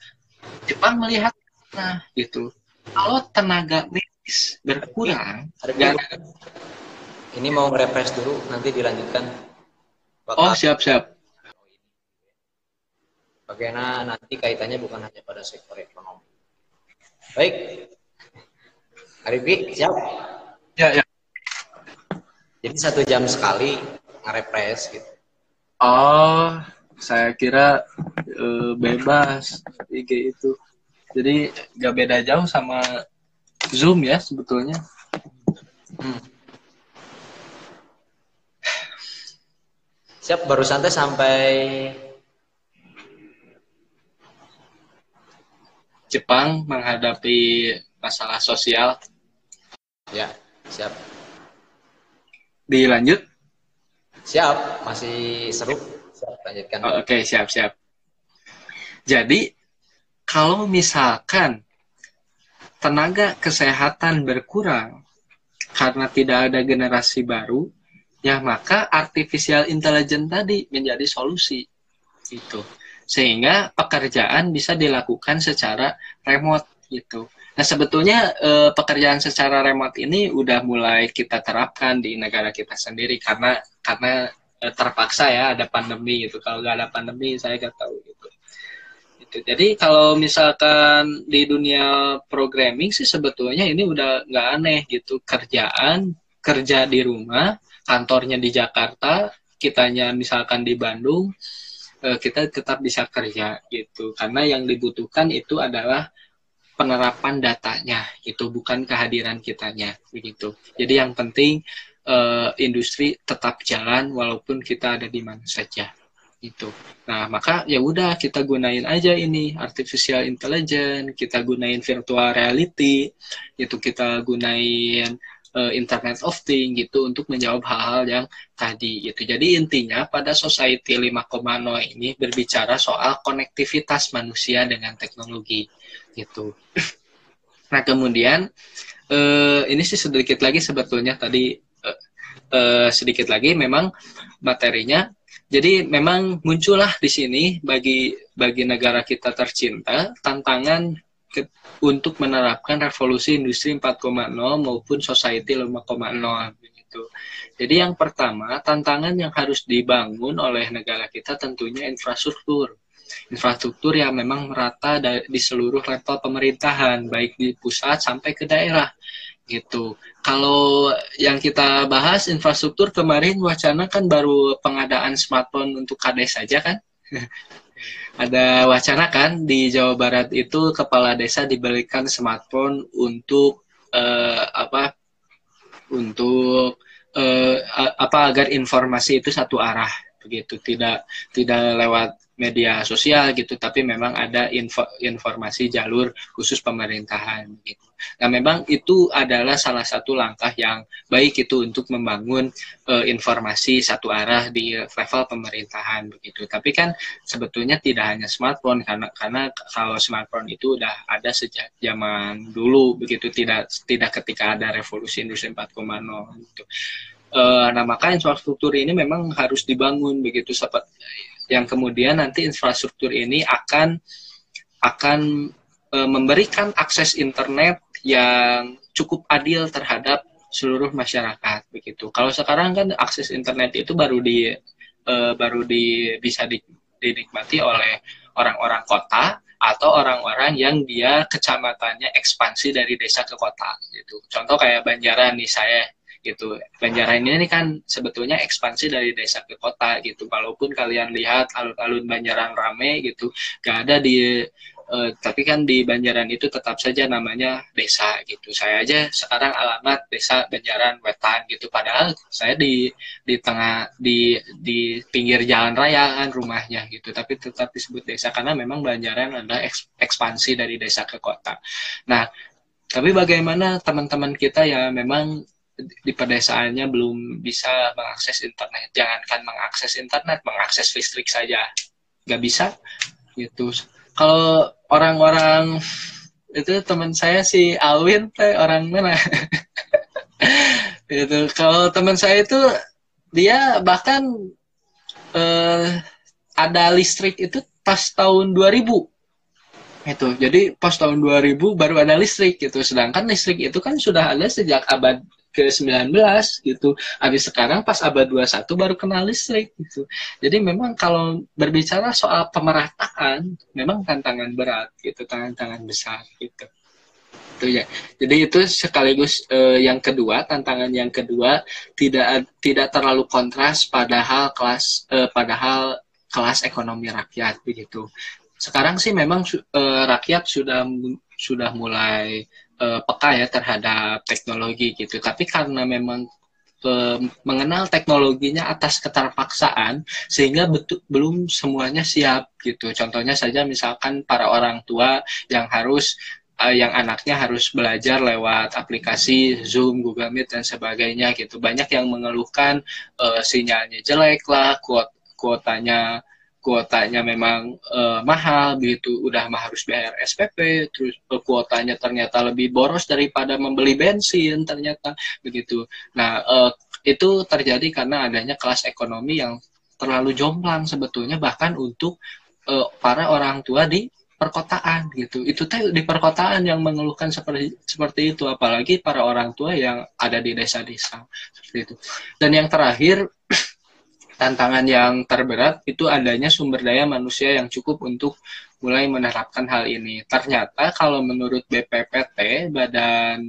Jepang melihat nah gitu. Kalau tenaga medis berkurang ini mau nge dulu nanti dilanjutkan. Bakal oh siap siap Bagaimana nanti kaitannya bukan hanya pada sektor ekonomi. Baik. Arifi, siap? Ya, ya. Jadi satu jam sekali ngerepres gitu. Oh, saya kira e, bebas IG itu. Jadi gak beda jauh sama Zoom ya sebetulnya. Hmm. Siap, baru santai sampai Jepang menghadapi masalah sosial. Ya, siap. Dilanjut? Siap, masih seru. Siap, lanjutkan. Oh, Oke, okay, siap, siap. Jadi, kalau misalkan tenaga kesehatan berkurang karena tidak ada generasi baru, ya maka artificial intelligence tadi menjadi solusi. Itu sehingga pekerjaan bisa dilakukan secara remote gitu. Nah sebetulnya eh, pekerjaan secara remote ini udah mulai kita terapkan di negara kita sendiri karena karena eh, terpaksa ya ada pandemi gitu. Kalau nggak ada pandemi saya nggak tahu gitu. gitu. Jadi kalau misalkan di dunia programming sih sebetulnya ini udah nggak aneh gitu kerjaan kerja di rumah kantornya di Jakarta kitanya misalkan di Bandung uh, kita tetap bisa kerja gitu. Karena yang dibutuhkan itu adalah penerapan datanya itu bukan kehadiran kitanya begitu. Jadi yang penting uh, industri tetap jalan walaupun kita ada di mana saja itu nah maka ya udah kita gunain aja ini artificial intelligence kita gunain virtual reality itu kita gunain uh, Internet of Things gitu untuk menjawab hal-hal yang tadi gitu. Jadi intinya pada society 5.0 ini berbicara soal konektivitas manusia dengan teknologi gitu. Nah kemudian uh, ini sih sedikit lagi sebetulnya tadi uh, uh, sedikit lagi memang materinya. Jadi memang muncullah di sini bagi bagi negara kita tercinta tantangan untuk menerapkan revolusi industri 4.0 maupun society 5.0 begitu. Jadi yang pertama, tantangan yang harus dibangun oleh negara kita tentunya infrastruktur. Infrastruktur yang memang merata di seluruh level pemerintahan, baik di pusat sampai ke daerah gitu. Kalau yang kita bahas infrastruktur kemarin wacana kan baru pengadaan smartphone untuk kades saja kan? ada wacana kan di Jawa Barat itu kepala desa diberikan smartphone untuk uh, apa untuk uh, apa agar informasi itu satu arah begitu. Tidak tidak lewat media sosial gitu tapi memang ada info, informasi jalur khusus pemerintahan gitu. Nah memang itu adalah salah satu langkah yang baik itu untuk membangun e, informasi satu arah di level pemerintahan begitu. Tapi kan sebetulnya tidak hanya smartphone karena karena kalau smartphone itu udah ada sejak zaman dulu begitu tidak tidak ketika ada revolusi industri 4.0 gitu. E, nah maka infrastruktur ini memang harus dibangun begitu seperti yang kemudian nanti infrastruktur ini akan akan e, memberikan akses internet yang cukup adil terhadap seluruh masyarakat begitu. Kalau sekarang kan akses internet itu baru di e, baru di bisa di, dinikmati oleh orang-orang kota atau orang-orang yang dia kecamatannya ekspansi dari desa ke kota gitu. Contoh kayak Banjaran nih saya gitu. Banjaran ini kan sebetulnya ekspansi dari desa ke kota gitu. Walaupun kalian lihat alun-alun Banjaran rame gitu, gak ada di uh, tapi kan di Banjaran itu tetap saja namanya desa gitu. Saya aja sekarang alamat desa Banjaran Wetan gitu. Padahal saya di di tengah di di pinggir jalan raya kan rumahnya gitu. Tapi tetap disebut desa karena memang Banjaran adalah ekspansi dari desa ke kota. Nah, tapi bagaimana teman-teman kita ya memang di pedesaannya belum bisa mengakses internet. Jangankan mengakses internet, mengakses listrik saja. Nggak bisa gitu. Kalau orang-orang itu teman saya si Alwin teh orang mana? Itu kalau teman saya itu dia bahkan eh, ada listrik itu pas tahun 2000 itu jadi pas tahun 2000 baru ada listrik gitu. Sedangkan listrik itu kan sudah ada sejak abad ke-19 gitu. Habis sekarang pas abad 21 baru kenal listrik gitu. Jadi memang kalau berbicara soal pemerataan memang tantangan berat gitu, tantangan besar gitu. Itu ya. Jadi itu sekaligus eh, yang kedua, tantangan yang kedua tidak tidak terlalu kontras padahal kelas eh, padahal kelas ekonomi rakyat begitu. Sekarang sih memang eh, rakyat sudah sudah mulai uh, peka ya terhadap teknologi gitu. Tapi karena memang uh, mengenal teknologinya atas keterpaksaan sehingga betul belum semuanya siap gitu. Contohnya saja misalkan para orang tua yang harus uh, yang anaknya harus belajar lewat aplikasi Zoom, Google Meet dan sebagainya gitu. Banyak yang mengeluhkan uh, sinyalnya jelek lah, kuot kuotanya kuotanya memang uh, mahal begitu udah mah harus bayar SPP terus uh, kuotanya ternyata lebih boros daripada membeli bensin ternyata begitu. Nah uh, itu terjadi karena adanya kelas ekonomi yang terlalu jomplang sebetulnya bahkan untuk uh, para orang tua di perkotaan gitu. Itu teh di perkotaan yang mengeluhkan seperti seperti itu apalagi para orang tua yang ada di desa-desa seperti itu. Dan yang terakhir tantangan yang terberat itu adanya sumber daya manusia yang cukup untuk mulai menerapkan hal ini. Ternyata kalau menurut BPPT, Badan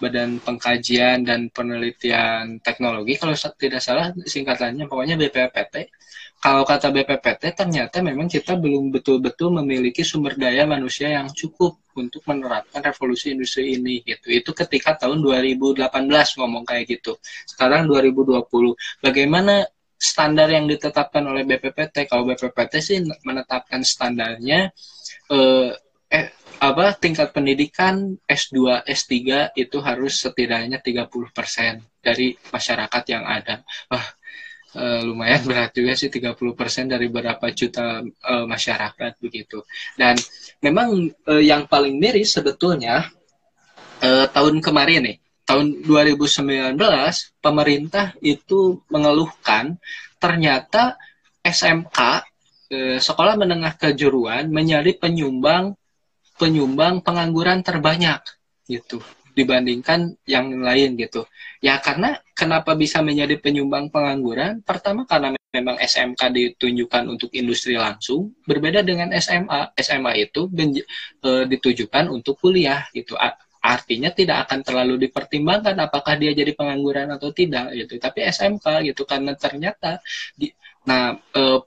Badan Pengkajian dan Penelitian Teknologi, kalau tidak salah singkatannya pokoknya BPPT. Kalau kata BPPT, ternyata memang kita belum betul-betul memiliki sumber daya manusia yang cukup untuk menerapkan revolusi industri ini gitu. Itu ketika tahun 2018 ngomong kayak gitu. Sekarang 2020. Bagaimana standar yang ditetapkan oleh BPPT. Kalau BPPT sih menetapkan standarnya eh, eh apa tingkat pendidikan S2, S3 itu harus setidaknya 30% dari masyarakat yang ada. Wah, eh, lumayan berat juga sih 30% dari berapa juta eh, masyarakat begitu. Dan memang eh, yang paling miris sebetulnya eh, tahun kemarin nih tahun 2019 pemerintah itu mengeluhkan ternyata SMK eh, sekolah menengah kejuruan menjadi penyumbang penyumbang pengangguran terbanyak gitu dibandingkan yang lain gitu. Ya karena kenapa bisa menjadi penyumbang pengangguran? Pertama karena memang SMK ditunjukkan untuk industri langsung, berbeda dengan SMA. SMA itu e, ditujukan untuk kuliah gitu artinya tidak akan terlalu dipertimbangkan apakah dia jadi pengangguran atau tidak gitu. Tapi SMK gitu karena ternyata di, nah eh,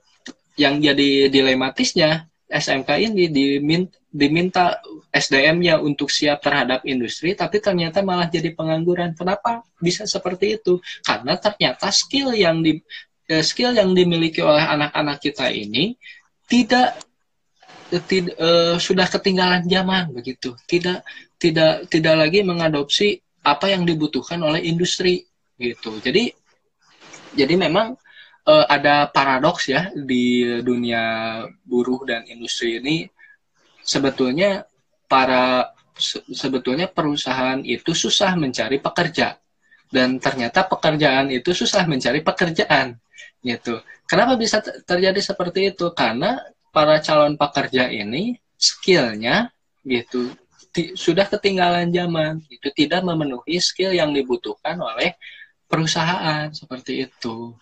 yang jadi dilematisnya SMK ini diminta, diminta SDM-nya untuk siap terhadap industri tapi ternyata malah jadi pengangguran. Kenapa bisa seperti itu? Karena ternyata skill yang di eh, skill yang dimiliki oleh anak-anak kita ini tidak tidak uh, sudah ketinggalan zaman begitu. Tidak tidak tidak lagi mengadopsi apa yang dibutuhkan oleh industri gitu. Jadi jadi memang uh, ada paradoks ya di dunia buruh dan industri ini sebetulnya para se sebetulnya perusahaan itu susah mencari pekerja dan ternyata pekerjaan itu susah mencari pekerjaan gitu. Kenapa bisa terjadi seperti itu? Karena para calon pekerja ini skillnya gitu sudah ketinggalan zaman itu tidak memenuhi skill yang dibutuhkan oleh perusahaan seperti itu.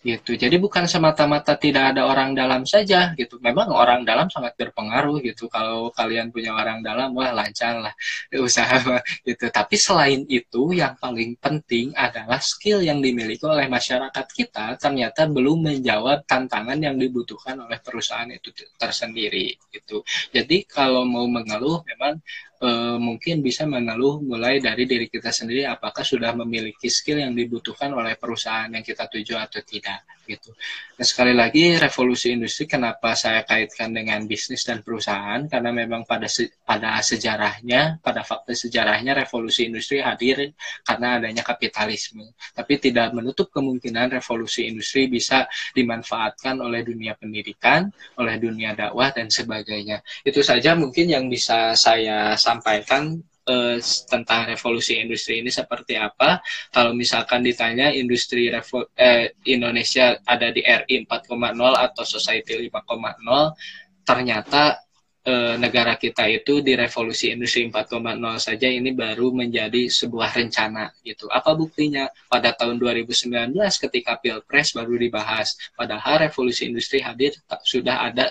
Gitu. Jadi bukan semata-mata tidak ada orang dalam saja gitu. Memang orang dalam sangat berpengaruh gitu. Kalau kalian punya orang dalam wah lancar lah usaha gitu. Tapi selain itu yang paling penting adalah skill yang dimiliki oleh masyarakat kita ternyata belum menjawab tantangan yang dibutuhkan oleh perusahaan itu tersendiri gitu. Jadi kalau mau mengeluh memang uh, mungkin bisa mengeluh mulai dari diri kita sendiri apakah sudah memiliki skill yang dibutuhkan oleh perusahaan yang kita tuju atau tidak gitu. Nah, sekali lagi revolusi industri kenapa saya kaitkan dengan bisnis dan perusahaan karena memang pada se pada sejarahnya, pada fakta sejarahnya revolusi industri hadir karena adanya kapitalisme. Tapi tidak menutup kemungkinan revolusi industri bisa dimanfaatkan oleh dunia pendidikan, oleh dunia dakwah dan sebagainya. Itu saja mungkin yang bisa saya sampaikan eh, tentang revolusi industri ini seperti apa. Kalau misalkan ditanya industri revo eh, Indonesia ada di RI 4,0 atau Society 5,0, ternyata eh, negara kita itu di revolusi industri 4,0 saja ini baru menjadi sebuah rencana gitu. Apa buktinya? Pada tahun 2019 ketika Pilpres baru dibahas. Padahal revolusi industri hadir sudah ada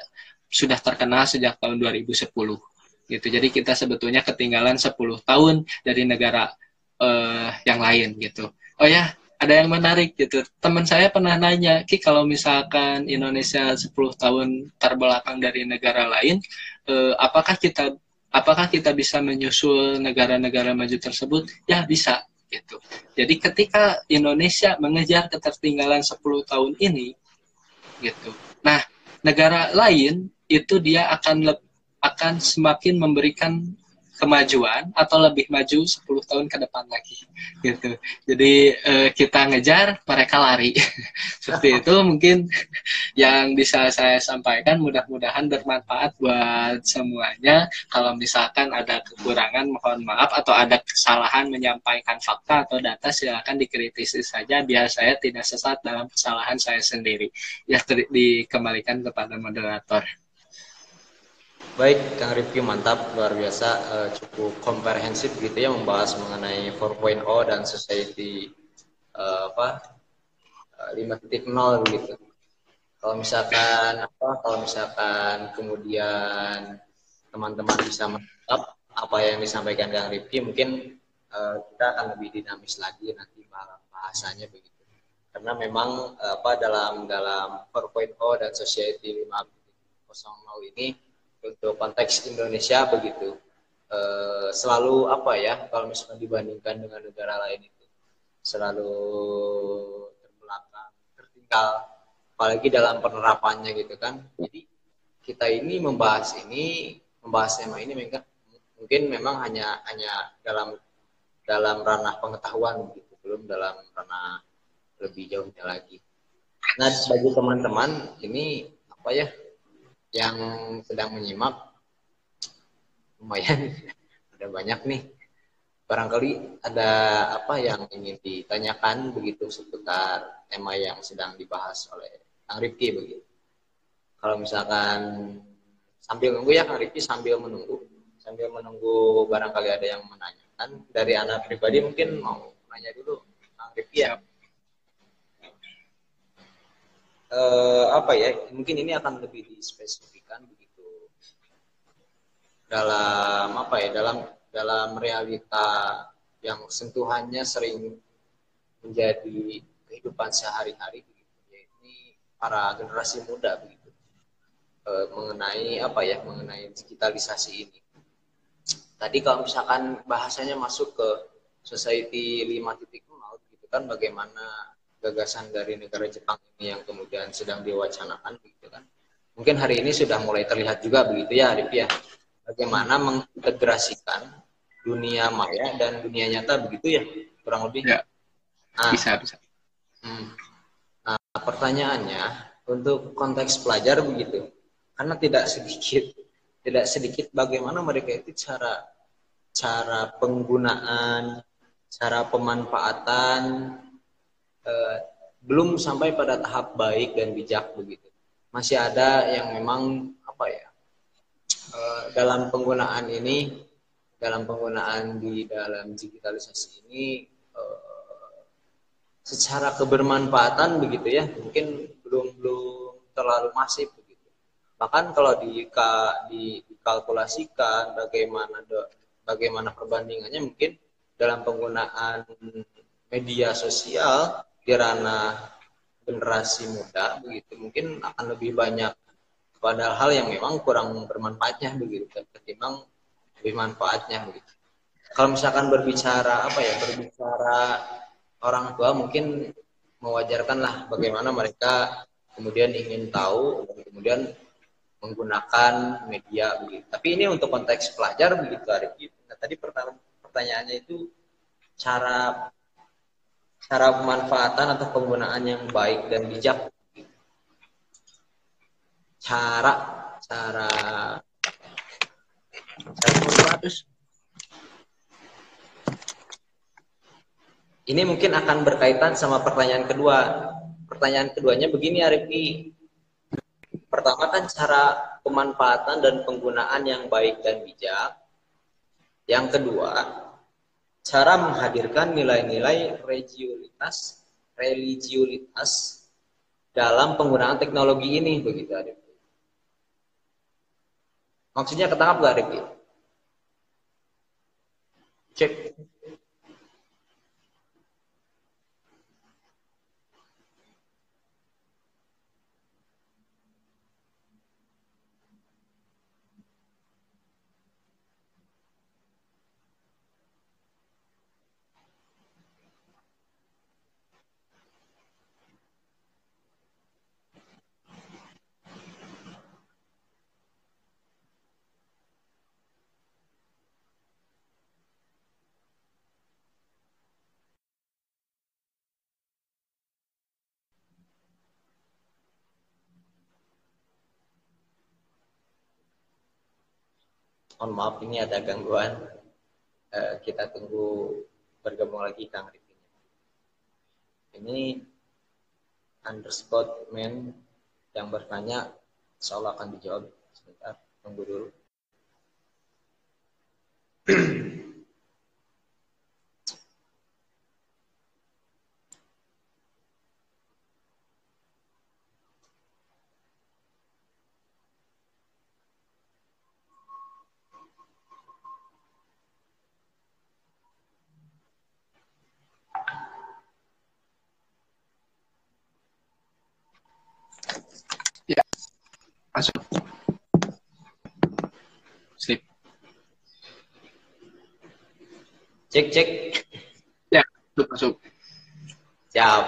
sudah terkenal sejak tahun 2010 gitu. Jadi kita sebetulnya ketinggalan 10 tahun dari negara uh, yang lain gitu. Oh ya, ada yang menarik gitu. Teman saya pernah nanya, Ki kalau misalkan Indonesia 10 tahun terbelakang dari negara lain, uh, apakah kita apakah kita bisa menyusul negara-negara maju tersebut? Ya, bisa gitu. Jadi ketika Indonesia mengejar ketertinggalan 10 tahun ini gitu. Nah, negara lain itu dia akan lebih akan semakin memberikan kemajuan atau lebih maju 10 tahun ke depan lagi gitu. Jadi eh, kita ngejar, mereka lari. Seperti itu mungkin yang bisa saya sampaikan mudah-mudahan bermanfaat buat semuanya. Kalau misalkan ada kekurangan mohon maaf atau ada kesalahan menyampaikan fakta atau data silakan dikritisi saja biar saya tidak sesat dalam kesalahan saya sendiri. Ya dikembalikan kepada moderator. Baik, Kang Rifki mantap, luar biasa, uh, cukup komprehensif gitu ya membahas mengenai 4.0 dan society uh, apa uh, 5.0 gitu. Kalau misalkan apa, kalau misalkan kemudian teman-teman bisa menangkap apa yang disampaikan Kang Rifki, mungkin uh, kita akan lebih dinamis lagi nanti bahasanya begitu. Karena memang apa dalam dalam 4.0 dan society 5.0 ini untuk konteks Indonesia begitu e, selalu apa ya kalau misalnya dibandingkan dengan negara lain itu selalu terbelakang tertinggal apalagi dalam penerapannya gitu kan. Jadi kita ini membahas ini membahas tema ini mungkin mungkin memang hanya hanya dalam dalam ranah pengetahuan gitu belum dalam ranah lebih jauhnya lagi. Nah bagi teman-teman ini apa ya yang sedang menyimak lumayan ada banyak nih. Barangkali ada apa yang ingin ditanyakan begitu seputar tema yang sedang dibahas oleh Kang Rifki begitu. Kalau misalkan sambil nunggu ya Kang Rifki sambil menunggu. Sambil menunggu barangkali ada yang menanyakan. Dari anak pribadi mungkin mau nanya dulu Kang Rifki ya uh, apa ya mungkin ini akan lebih dispesifikan begitu. Dalam apa ya dalam dalam realita yang sentuhannya sering menjadi kehidupan sehari-hari begitu ya ini para generasi muda begitu. Uh, mengenai apa ya mengenai digitalisasi ini. Tadi kalau misalkan bahasanya masuk ke society 5.0 gitu kan bagaimana gagasan dari negara Jepang ini yang kemudian sedang diwacanakan begitu kan. Mungkin hari ini sudah mulai terlihat juga begitu ya Arif ya. Bagaimana mengintegrasikan dunia maya dan dunia nyata begitu ya kurang lebih. Ya. Nah, bisa bisa. Hmm. Nah, pertanyaannya untuk konteks pelajar begitu. Karena tidak sedikit tidak sedikit bagaimana mereka itu cara cara penggunaan, cara pemanfaatan eh, belum sampai pada tahap baik dan bijak begitu. Masih ada yang memang apa ya eh, dalam penggunaan ini, dalam penggunaan di dalam digitalisasi ini eh, secara kebermanfaatan begitu ya, mungkin belum belum terlalu masif begitu. Bahkan kalau di, di dikalkulasikan bagaimana bagaimana perbandingannya mungkin dalam penggunaan media sosial di ranah generasi muda begitu mungkin akan lebih banyak pada hal yang memang kurang bermanfaatnya begitu ketimbang lebih manfaatnya begitu kalau misalkan berbicara apa ya berbicara orang tua mungkin mewajarkanlah bagaimana mereka kemudian ingin tahu kemudian menggunakan media begitu. Tapi ini untuk konteks pelajar begitu Arif. Nah, tadi pertanyaannya itu cara cara pemanfaatan atau penggunaan yang baik dan bijak. Cara cara cara Ini mungkin akan berkaitan sama pertanyaan kedua. Pertanyaan keduanya begini Arifi. Pertama kan cara pemanfaatan dan penggunaan yang baik dan bijak. Yang kedua, cara menghadirkan nilai-nilai religiulitas religiulitas dalam penggunaan teknologi ini begitu Arifi. Maksudnya ketangkap gak Arifi? Cek. Mohon maaf ini ada gangguan. Uh, kita tunggu bergabung lagi Kang Rifin ini underscore man yang bertanya seolah akan dijawab. Sebentar tunggu dulu Masuk. Sleep. Cek cek. Ya, masuk masuk. Siap.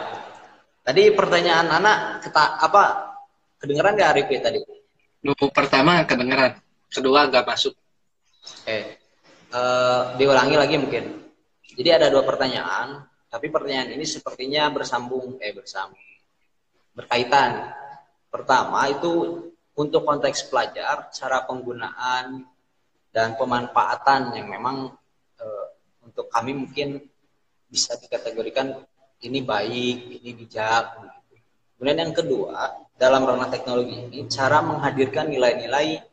Tadi pertanyaan anak kata apa? Kedengeran nggak Arif tadi? Nu pertama kedengeran, kedua nggak masuk. Oke. Uh, diulangi lagi mungkin. Jadi ada dua pertanyaan, tapi pertanyaan ini sepertinya bersambung, eh bersambung, berkaitan. Pertama itu untuk konteks pelajar, cara penggunaan dan pemanfaatan yang memang untuk kami mungkin bisa dikategorikan ini baik, ini bijak. Kemudian yang kedua, dalam ranah teknologi ini, cara menghadirkan nilai-nilai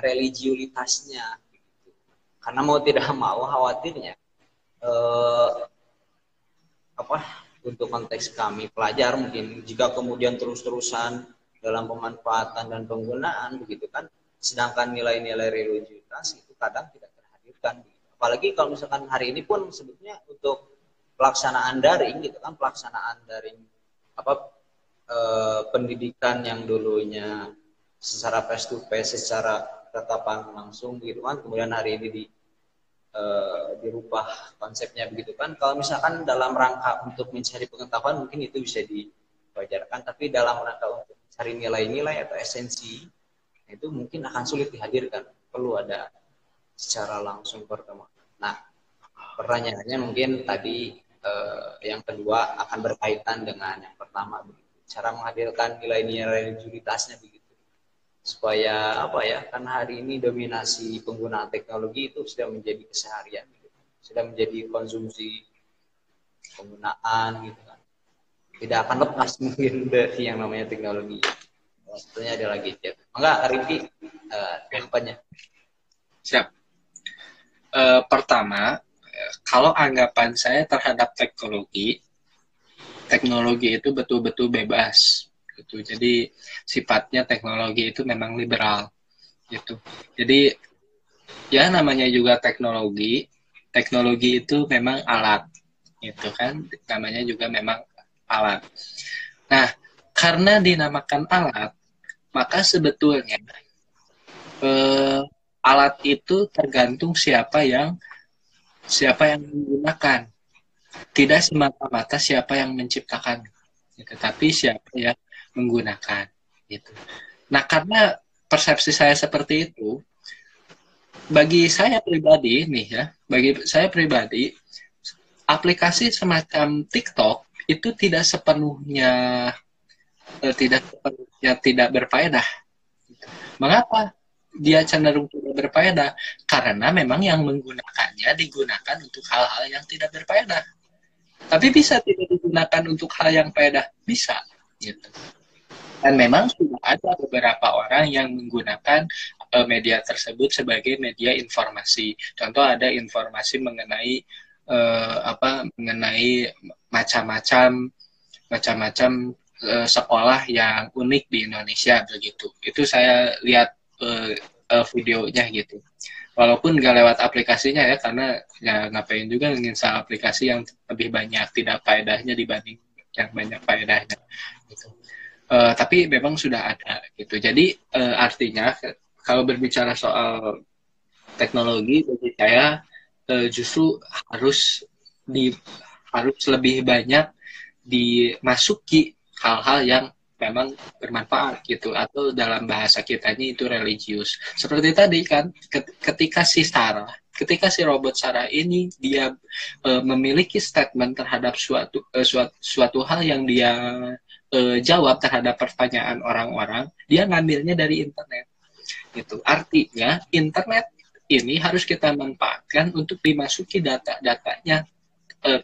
religiulitasnya. Karena mau tidak mau khawatirnya, e, apa untuk konteks kami pelajar mungkin jika kemudian terus-terusan dalam pemanfaatan dan penggunaan begitu kan sedangkan nilai-nilai religiusitas itu kadang tidak terhadirkan apalagi kalau misalkan hari ini pun sebetulnya untuk pelaksanaan daring gitu kan pelaksanaan daring apa e, pendidikan yang dulunya secara face to face secara tatapan langsung gitu kan kemudian hari ini di e, dirubah konsepnya begitu kan. Kalau misalkan dalam rangka untuk mencari pengetahuan mungkin itu bisa diwajarkan. Tapi dalam rangka untuk cari nilai-nilai atau esensi itu mungkin akan sulit dihadirkan. Perlu ada secara langsung pertemuan nah pertanyaannya mungkin tadi eh, yang kedua akan berkaitan dengan yang pertama cara menghadirkan nilai-nilai religiusitasnya begitu supaya apa ya karena hari ini dominasi penggunaan teknologi itu sudah menjadi keseharian gitu. sudah menjadi konsumsi penggunaan gitu kan tidak akan lepas mungkin dari yang namanya teknologi. Maksudnya ada lagi ya. Enggak, Rifki, uh. Siap. Uh, pertama, kalau anggapan saya terhadap teknologi, teknologi itu betul-betul bebas. Gitu. Jadi sifatnya teknologi itu memang liberal. Gitu. Jadi ya namanya juga teknologi. Teknologi itu memang alat, itu kan namanya juga memang alat. Nah, karena dinamakan alat, maka sebetulnya eh, alat itu tergantung siapa yang siapa yang menggunakan, tidak semata-mata siapa yang menciptakan. gitu. siapa yang menggunakan gitu nah karena persepsi saya seperti itu bagi saya pribadi nih ya bagi saya pribadi aplikasi semacam TikTok itu tidak sepenuhnya eh, tidak sepenuhnya tidak berfaedah mengapa dia cenderung tidak berfaedah karena memang yang menggunakannya digunakan untuk hal-hal yang tidak berfaedah. Tapi bisa tidak digunakan untuk hal yang faedah, bisa gitu. Dan memang sudah ada beberapa orang yang menggunakan uh, media tersebut sebagai media informasi. Contoh ada informasi mengenai uh, apa mengenai macam-macam macam-macam uh, sekolah yang unik di Indonesia begitu. Itu saya lihat uh, uh, videonya gitu. Walaupun nggak lewat aplikasinya ya karena ya ngapain juga nginstal aplikasi yang lebih banyak tidak faedahnya dibanding yang banyak faedahnya gitu. Uh, tapi memang sudah ada gitu. Jadi uh, artinya kalau berbicara soal teknologi bagi saya uh, justru harus di harus lebih banyak dimasuki hal-hal yang memang bermanfaat gitu. Atau dalam bahasa kita ini itu religius. Seperti tadi kan ketika si Sarah ketika si robot Sarah ini dia e, memiliki statement terhadap suatu e, suatu suatu hal yang dia e, jawab terhadap pertanyaan orang-orang dia ngambilnya dari internet. Gitu. Artinya internet ini harus kita manfaatkan untuk dimasuki data-datanya e,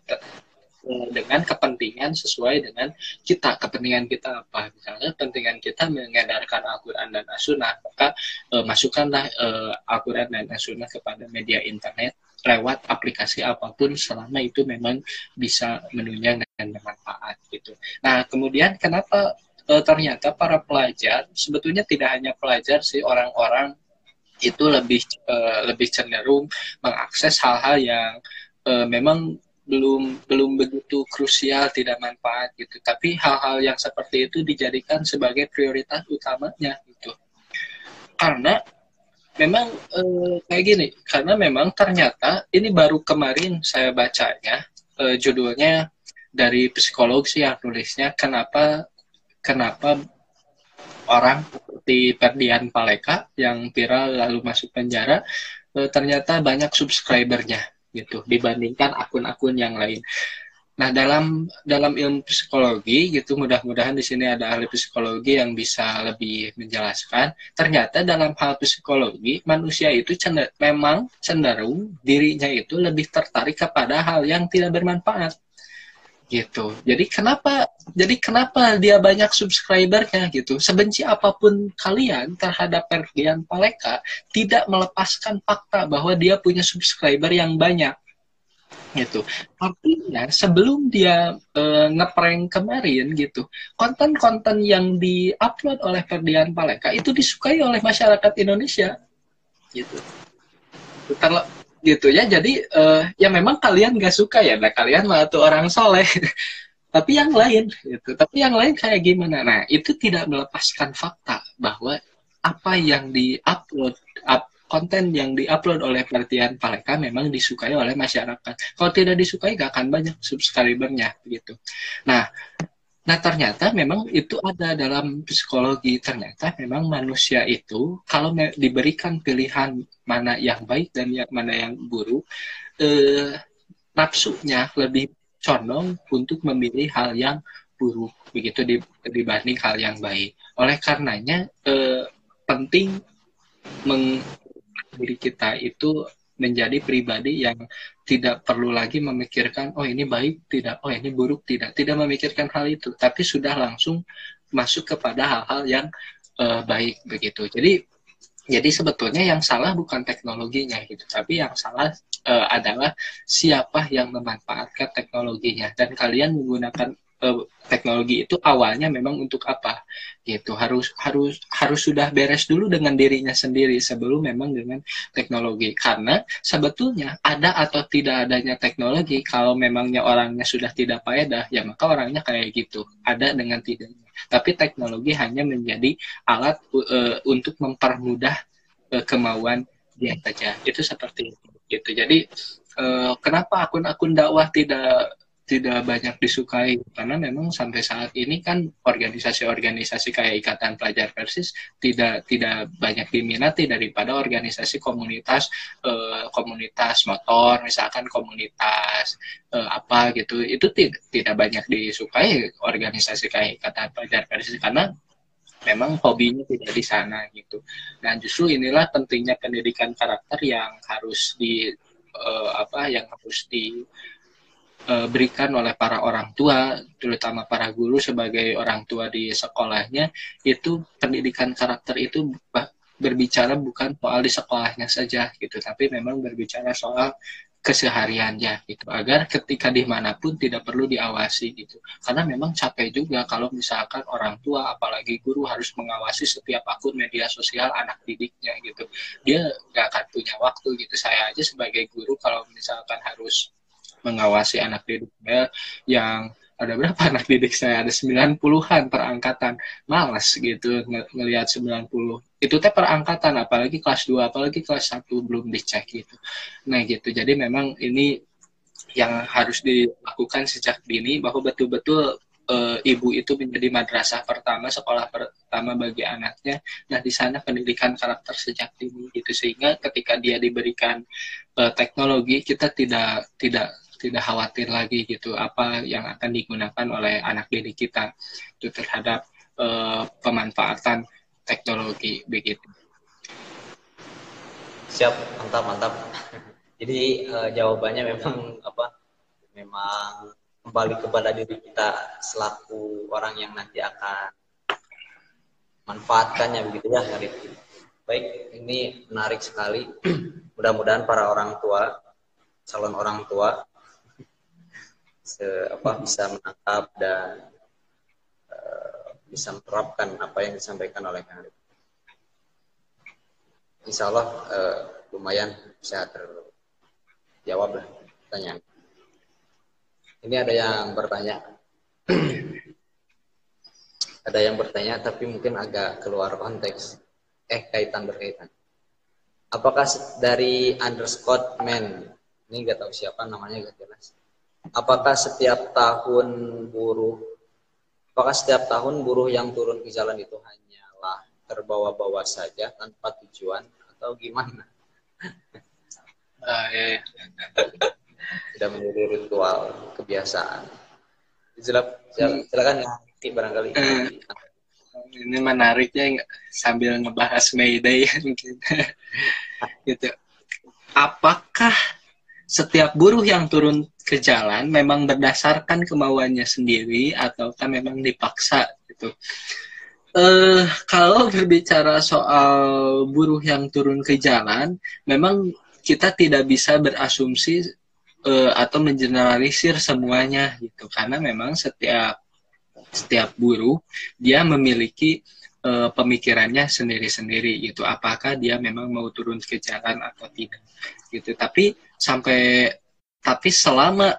dengan kepentingan sesuai dengan kita kepentingan kita apa misalnya kepentingan kita mengedarkan Al-Quran dan As-Sunnah maka e, masukkanlah e, Al-Quran dan As-Sunnah kepada media internet lewat aplikasi apa pun selama itu memang bisa menunjang dan bermanfaat gitu. Nah kemudian kenapa e, ternyata para pelajar sebetulnya tidak hanya pelajar sih orang-orang itu lebih e, lebih cenderung mengakses hal-hal yang memang belum belum begitu krusial tidak manfaat gitu. Tapi hal-hal yang seperti itu dijadikan sebagai prioritas utamanya gitu. Karena memang e, kayak gini karena memang ternyata ini baru kemarin saya bacanya e, judulnya dari psikolog sih yang nulisnya kenapa kenapa orang seperti Ferdian Paleka yang viral lalu masuk penjara e, ternyata banyak subscribernya gitu dibandingkan akun-akun yang lain. Nah, dalam dalam ilmu psikologi gitu mudah-mudahan di sini ada ahli psikologi yang bisa lebih menjelaskan. Ternyata dalam hal psikologi manusia itu cender, memang cenderung dirinya itu lebih tertarik kepada hal yang tidak bermanfaat gitu. Jadi kenapa jadi kenapa dia banyak subscribernya gitu? Sebenci apa pun kalian terhadap Ferdian Paleka tidak melepaskan fakta bahwa dia punya subscriber yang banyak gitu. Artinya sebelum dia e, ngeprank kemarin gitu, konten-konten yang diupload oleh Ferdian Paleka itu disukai oleh masyarakat Indonesia gitu. Terle gitu ya jadi uh, ya memang kalian gak suka ya nah kalian malah tuh orang soleh tapi yang lain gitu. Tapi yang lain kayak gimana? Nah itu tidak melepaskan fakta bahwa apa yang diupload up, konten yang diupload oleh pelatihan mereka memang disukai oleh masyarakat. Kalau tidak disukai gak akan banyak subscribernya gitu. Nah Nah ternyata memang itu ada dalam psikologi. Ternyata memang manusia itu kalau diberikan pilihan mana yang baik dan yang mana yang buruk, eh, nafsunya lebih condong untuk memilih hal yang buruk begitu dibanding hal yang baik. Oleh karenanya eh, penting meng kita itu menjadi pribadi yang tidak perlu lagi memikirkan oh ini baik tidak oh ini buruk tidak tidak memikirkan hal itu tapi sudah langsung masuk kepada hal-hal yang uh, baik begitu jadi jadi sebetulnya yang salah bukan teknologinya gitu tapi yang salah uh, adalah siapa yang memanfaatkan teknologinya. Dan kalian menggunakan uh, teknologi itu awalnya memang untuk apa? Gitu harus harus harus sudah beres dulu dengan dirinya sendiri sebelum memang dengan teknologi. Karena sebetulnya ada atau tidak adanya teknologi kalau memangnya orangnya sudah tidak faedah ya maka orangnya kayak gitu. Ada dengan tidaknya tapi teknologi hanya menjadi alat uh, untuk mempermudah uh, kemauan dia saja. Itu seperti itu. Gitu. Jadi uh, kenapa akun-akun dakwah tidak tidak banyak disukai karena memang sampai saat ini kan organisasi-organisasi kayak Ikatan Pelajar Persis tidak tidak banyak diminati daripada organisasi komunitas eh, komunitas motor misalkan komunitas eh, apa gitu itu tidak tidak banyak disukai organisasi kayak Ikatan Pelajar Persis karena memang hobinya tidak di sana gitu. Dan justru inilah pentingnya pendidikan karakter yang harus di uh, apa yang harus diberikan eh, oleh para orang tua, terutama para guru sebagai orang tua di sekolahnya, itu pendidikan karakter itu berbicara bukan soal di sekolahnya saja gitu, tapi memang berbicara soal kesehariannya gitu. Agar ketika di mana pun tidak perlu diawasi gitu. Karena memang capek juga kalau misalkan orang tua apalagi guru harus mengawasi setiap akun media sosial anak didiknya gitu. Dia nggak akan punya waktu gitu. Saya aja sebagai guru kalau misalkan harus mengawasi anak didiknya yang ada berapa anak didik saya? Ada 90-an perangkatan. Malas gitu ng ngelihat 90 itu teh perangkatan apalagi kelas 2 apalagi kelas 1 belum dicek gitu. Nah gitu. Jadi memang ini yang harus dilakukan sejak dini bahwa betul-betul e, ibu itu menjadi madrasah pertama sekolah pertama bagi anaknya nah di sana pendidikan karakter sejak dini gitu. Sehingga ketika dia diberikan e, teknologi kita tidak tidak tidak khawatir lagi gitu apa yang akan digunakan oleh anak didik kita itu terhadap uh, pemanfaatan teknologi begitu. Siap, mantap mantap. Jadi uh, jawabannya memang apa? Memang kembali kepada diri kita selaku orang yang nanti akan manfaatkannya begitu ya hari Baik, ini menarik sekali. Mudah-mudahan para orang tua, calon orang tua se, apa bisa menangkap dan uh, bisa menerapkan apa yang disampaikan oleh Kang Arif. Insya Allah uh, lumayan bisa terjawab lah pertanyaan. Ini ada yang bertanya. ada yang bertanya tapi mungkin agak keluar konteks. Eh kaitan berkaitan. Apakah dari underscore man ini nggak tahu siapa namanya gak jelas apakah setiap tahun buruh apakah setiap tahun buruh yang turun ke jalan itu hanyalah terbawa-bawa saja tanpa tujuan atau gimana? Uh, ya, ya. Sudah menjadi ritual kebiasaan. Silakan, silakan ya, barangkali. Uh, ini menariknya sambil ngebahas Mayday mungkin. gitu. Apakah setiap buruh yang turun ke jalan memang berdasarkan kemauannya sendiri ataukah memang dipaksa gitu. Uh, kalau berbicara soal buruh yang turun ke jalan, memang kita tidak bisa berasumsi uh, atau mengeneralisir semuanya gitu, karena memang setiap setiap buruh dia memiliki uh, pemikirannya sendiri-sendiri gitu. Apakah dia memang mau turun ke jalan atau tidak gitu. Tapi sampai tapi selama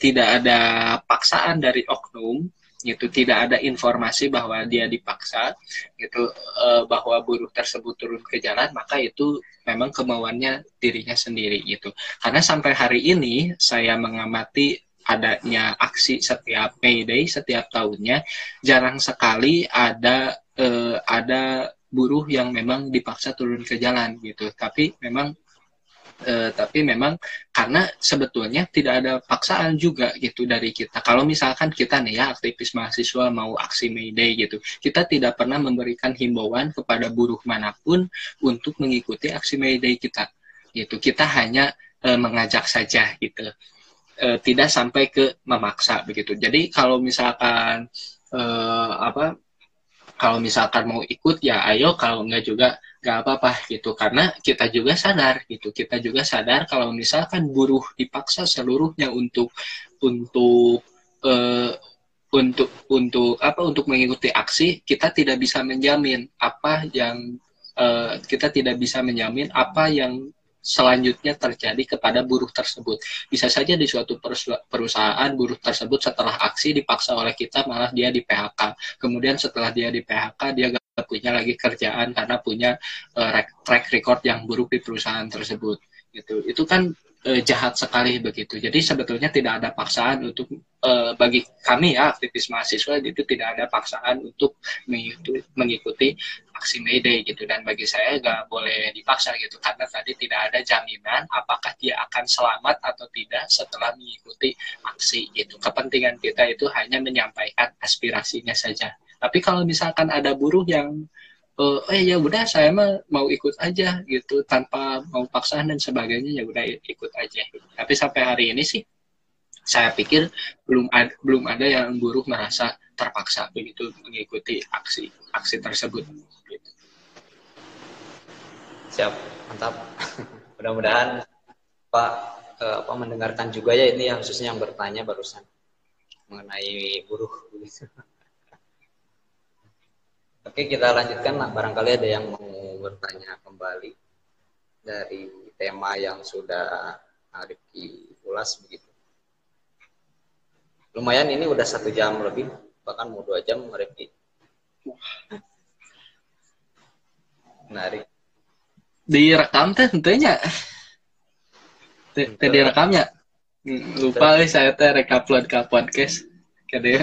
tidak ada paksaan dari oknum gitu tidak ada informasi bahwa dia dipaksa gitu e, bahwa buruh tersebut turun ke jalan maka itu memang kemauannya dirinya sendiri gitu. Karena sampai hari ini saya mengamati adanya aksi setiap May Day setiap tahunnya jarang sekali ada e, ada buruh yang memang dipaksa turun ke jalan gitu. Tapi memang e, tapi memang karena sebetulnya tidak ada paksaan juga gitu dari kita. Kalau misalkan kita nih ya aktivis mahasiswa mau aksi May Day gitu, kita tidak pernah memberikan himbauan kepada buruh mana pun untuk mengikuti aksi May Day kita. Gitu. Kita hanya e, mengajak saja gitu. E, tidak sampai ke memaksa begitu. Jadi kalau misalkan apa kalau misalkan mau ikut ya ayo. Kalau enggak juga nggak apa-apa gitu. Karena kita juga sadar gitu. Kita juga sadar kalau misalkan buruh dipaksa seluruhnya untuk untuk uh, untuk untuk apa untuk mengikuti aksi kita tidak bisa menjamin apa yang uh, kita tidak bisa menjamin apa yang selanjutnya terjadi kepada buruh tersebut. Bisa saja di suatu perusahaan buruh tersebut setelah aksi dipaksa oleh kita malah dia di PHK. Kemudian setelah dia di PHK dia gak punya lagi kerjaan karena punya uh, track record yang buruk di perusahaan tersebut. Gitu. Itu kan eh, jahat sekali begitu. Jadi sebetulnya tidak ada paksaan untuk eh, bagi kami ya aktivis mahasiswa itu tidak ada paksaan untuk mengikuti, mengikuti aksi May gitu dan bagi saya nggak boleh dipaksa gitu karena tadi tidak ada jaminan apakah dia akan selamat atau tidak setelah mengikuti aksi gitu. Kepentingan kita itu hanya menyampaikan aspirasinya saja. Tapi kalau misalkan ada buruh yang uh, eh ya udah saya mah mau ikut aja gitu tanpa mau paksaan dan sebagainya ya udah ikut aja tapi sampai hari ini sih saya pikir belum ada, belum ada yang buruh merasa terpaksa begitu mengikuti aksi aksi tersebut gitu. siap mantap mudah-mudahan pak eh, apa mendengarkan juga ya ini ya khususnya yang bertanya barusan mengenai buruh gitu. Oke, kita lanjutkan. Nah, barangkali ada yang mau bertanya kembali dari tema yang sudah Rifki ulas begitu. Lumayan ini udah satu jam lebih, bahkan mau dua jam Rifki. Menarik. Direkam teh tentunya. Tadi rekamnya. Hmm, lupa saya teh rekapload ke podcast. Kade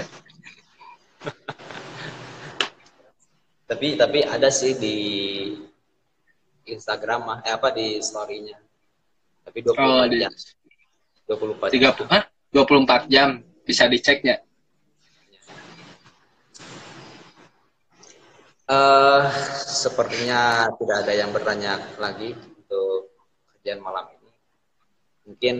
tapi tapi ada sih di Instagram mah. Eh apa di storynya. Tapi 24 oh, jam. 24 jam. 30, ah, 24 jam. Bisa diceknya uh, sepertinya tidak ada yang bertanya lagi untuk kajian malam ini. Mungkin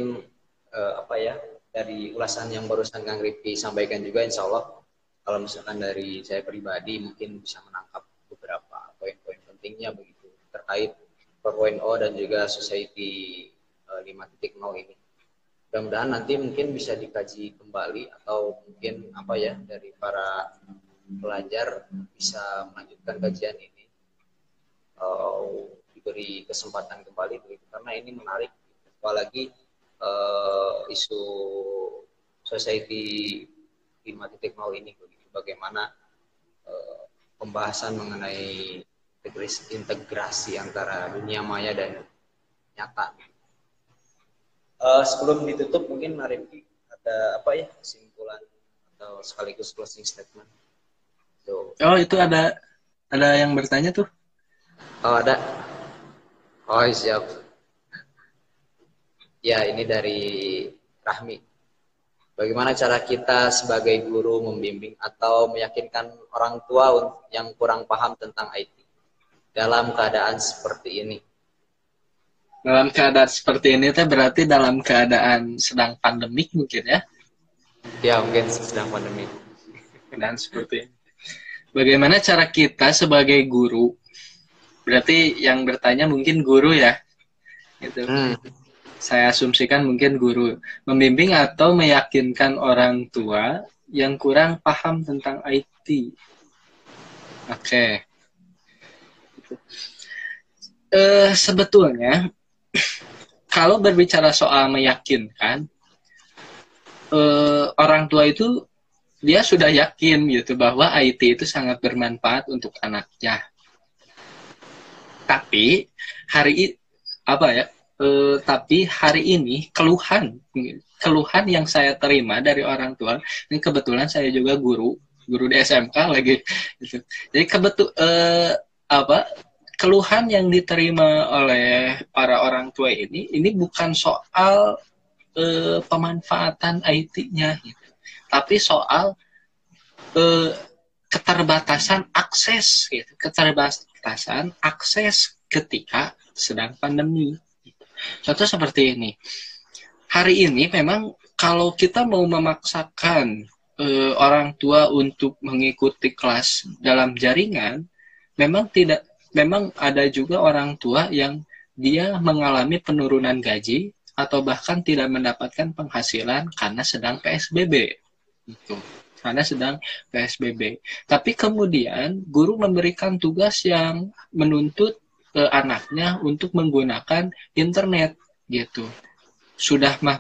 uh, apa ya dari ulasan yang barusan Kang Rifki sampaikan juga insya Allah kalau misalkan dari saya pribadi mungkin bisa menangkap beberapa poin-poin pentingnya begitu terkait 4.0 dan juga society uh, eh, 5.0 ini. Mudah-mudahan nanti mungkin bisa dikaji kembali atau mungkin apa ya dari para pelajar bisa melanjutkan kajian ini uh, diberi kesempatan kembali begitu karena ini menarik apalagi uh, isu society 5.0 ini begitu bagaimana uh, pembahasan mengenai integrasi antara dunia maya dan nyata. Uh, sebelum ditutup mungkin Rifki ada apa ya kesimpulan atau sekaligus closing statement. So, oh itu ada ada yang bertanya tuh. Oh ada. Oh siap. Ya ini dari Rahmi. Bagaimana cara kita sebagai guru membimbing atau meyakinkan orang tua yang kurang paham tentang IT dalam keadaan seperti ini? Dalam keadaan seperti ini teh berarti dalam keadaan sedang pandemik mungkin ya? Ya mungkin sedang pandemik. Dan seperti ini. Bagaimana cara kita sebagai guru? Berarti yang bertanya mungkin guru ya? Gitu. Hmm saya asumsikan mungkin guru membimbing atau meyakinkan orang tua yang kurang paham tentang IT. Oke. Okay. Uh, eh, sebetulnya kalau berbicara soal meyakinkan uh, orang tua itu dia sudah yakin gitu bahwa IT itu sangat bermanfaat untuk anaknya. Tapi hari apa ya Uh, tapi hari ini keluhan keluhan yang saya terima dari orang tua ini kebetulan saya juga guru guru di SMK lagi gitu. jadi kebetul uh, apa keluhan yang diterima oleh para orang tua ini ini bukan soal uh, pemanfaatan IT-nya gitu. tapi soal keterbatasan akses gitu keterbatasan akses ketika sedang pandemi Contoh seperti ini. Hari ini memang kalau kita mau memaksakan uh, orang tua untuk mengikuti kelas dalam jaringan, memang tidak memang ada juga orang tua yang dia mengalami penurunan gaji atau bahkan tidak mendapatkan penghasilan karena sedang PSBB. Gitu. Karena sedang PSBB. Tapi kemudian guru memberikan tugas yang menuntut anaknya untuk menggunakan internet gitu. Sudah mah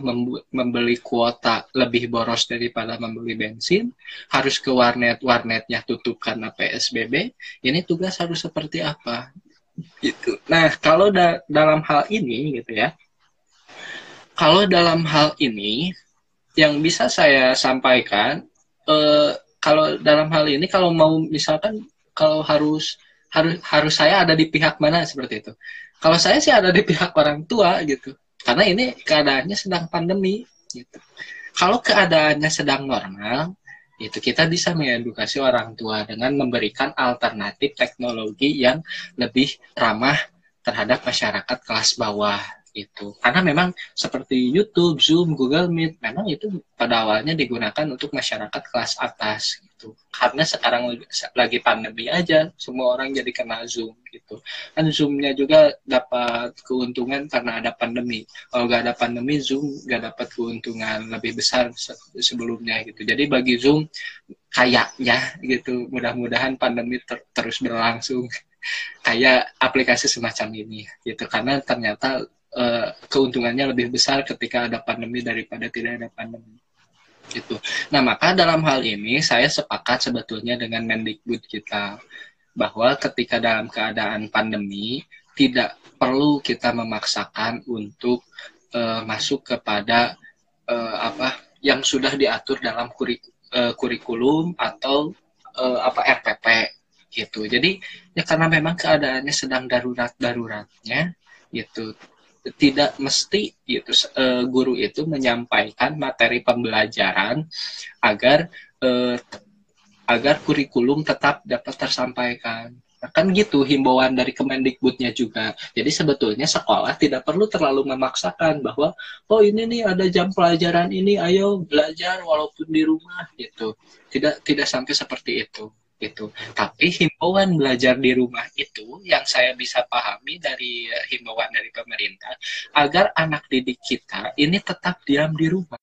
membeli kuota lebih boros daripada membeli bensin, harus ke warnet, warnetnya tutup karena PSBB. Ini tugas harus seperti apa? Gitu. Nah, kalau da dalam hal ini gitu ya, kalau dalam hal ini yang bisa saya sampaikan eh, kalau dalam hal ini kalau mau misalkan kalau harus harus harus saya ada di pihak mana seperti itu. Kalau saya sih ada di pihak orang tua gitu. Karena ini keadaannya sedang pandemi gitu. Kalau keadaannya sedang normal itu kita bisa mengedukasi orang tua dengan memberikan alternatif teknologi yang lebih ramah terhadap masyarakat kelas bawah itu karena memang seperti YouTube, Zoom, Google Meet memang itu pada awalnya digunakan untuk masyarakat kelas atas gitu. Karena sekarang lagi pandemi aja semua orang jadi kena Zoom gitu. Kan Zoomnya juga dapat keuntungan karena ada pandemi. Kalau nggak ada pandemi Zoom nggak dapat keuntungan lebih besar sebelumnya gitu. Jadi bagi Zoom kayaknya gitu mudah-mudahan pandemi ter terus berlangsung. Kayak aplikasi semacam ini gitu. Karena ternyata uh, keuntungannya lebih besar ketika ada pandemi daripada tidak ada pandemi. Gitu. Nah, maka dalam hal ini saya sepakat sebetulnya dengan Mendikbud kita bahwa ketika dalam keadaan pandemi tidak perlu kita memaksakan untuk uh, masuk kepada uh, apa yang sudah diatur dalam kurik, uh, kurikulum atau uh, apa RPP gitu. Jadi ya karena memang keadaannya sedang darurat-daruratnya gitu tidak mesti gitu uh, guru itu menyampaikan materi pembelajaran agar uh, agar kurikulum tetap dapat tersampaikan nah, kan gitu himbauan dari Kemendikbudnya juga. Jadi sebetulnya sekolah tidak perlu terlalu memaksakan bahwa oh ini nih ada jam pelajaran ini, ayo belajar walaupun di rumah gitu. Tidak tidak sampai seperti itu gitu. Tapi himbauan belajar di rumah itu yang saya bisa pahami dari eh, himbauan dari pemerintah agar anak didik kita ini tetap diam di rumah.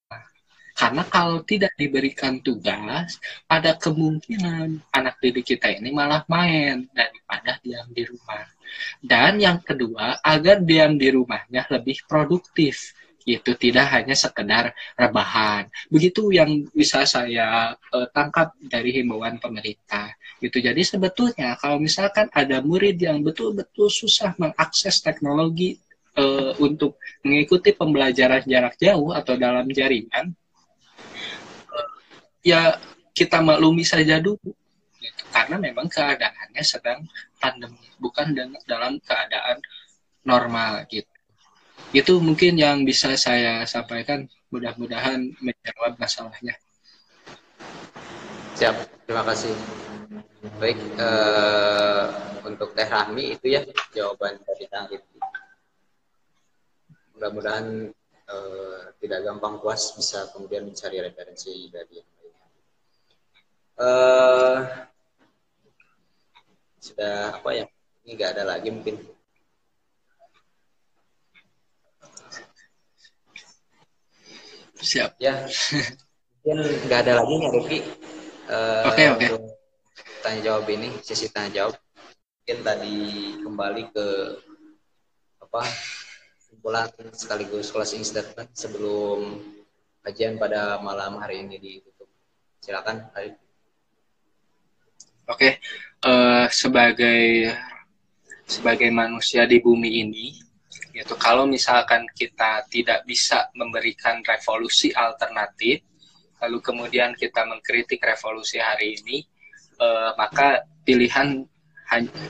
Karena kalau tidak diberikan tugas, ada kemungkinan anak didik kita ini malah main daripada diam di rumah. Dan yang kedua, agar diam di rumahnya lebih produktif itu tidak hanya sekedar rebahan. Begitu yang bisa saya uh, tangkap dari himbauan pemerintah. Gitu. Jadi sebetulnya kalau misalkan ada murid yang betul-betul susah mengakses teknologi uh, untuk mengikuti pembelajaran jarak jauh atau dalam jaringan, uh, ya kita maklumi saja dulu. Gitu. Karena memang keadaannya sedang pandemi, bukan dalam keadaan normal gitu itu mungkin yang bisa saya sampaikan. Mudah-mudahan menjawab masalahnya. Siap. Terima kasih. Baik uh, untuk Teh Rahmi itu ya jawaban dari Kang mudah-mudahan uh, tidak gampang puas bisa kemudian mencari referensi dari yang lain uh, sudah apa ya? Ini nggak ada lagi mungkin Siap. Ya. Mungkin nggak ada lagi ya Rifki. Uh, Oke, oke. Tanya jawab ini, sesi tanya jawab. Mungkin tadi kembali ke apa kumpulan sekaligus closing statement sebelum kajian pada malam hari ini ditutup. Silakan, Arif. Oke, uh, sebagai sebagai manusia di bumi ini, yaitu kalau misalkan kita tidak bisa memberikan revolusi alternatif lalu kemudian kita mengkritik revolusi hari ini eh, maka pilihan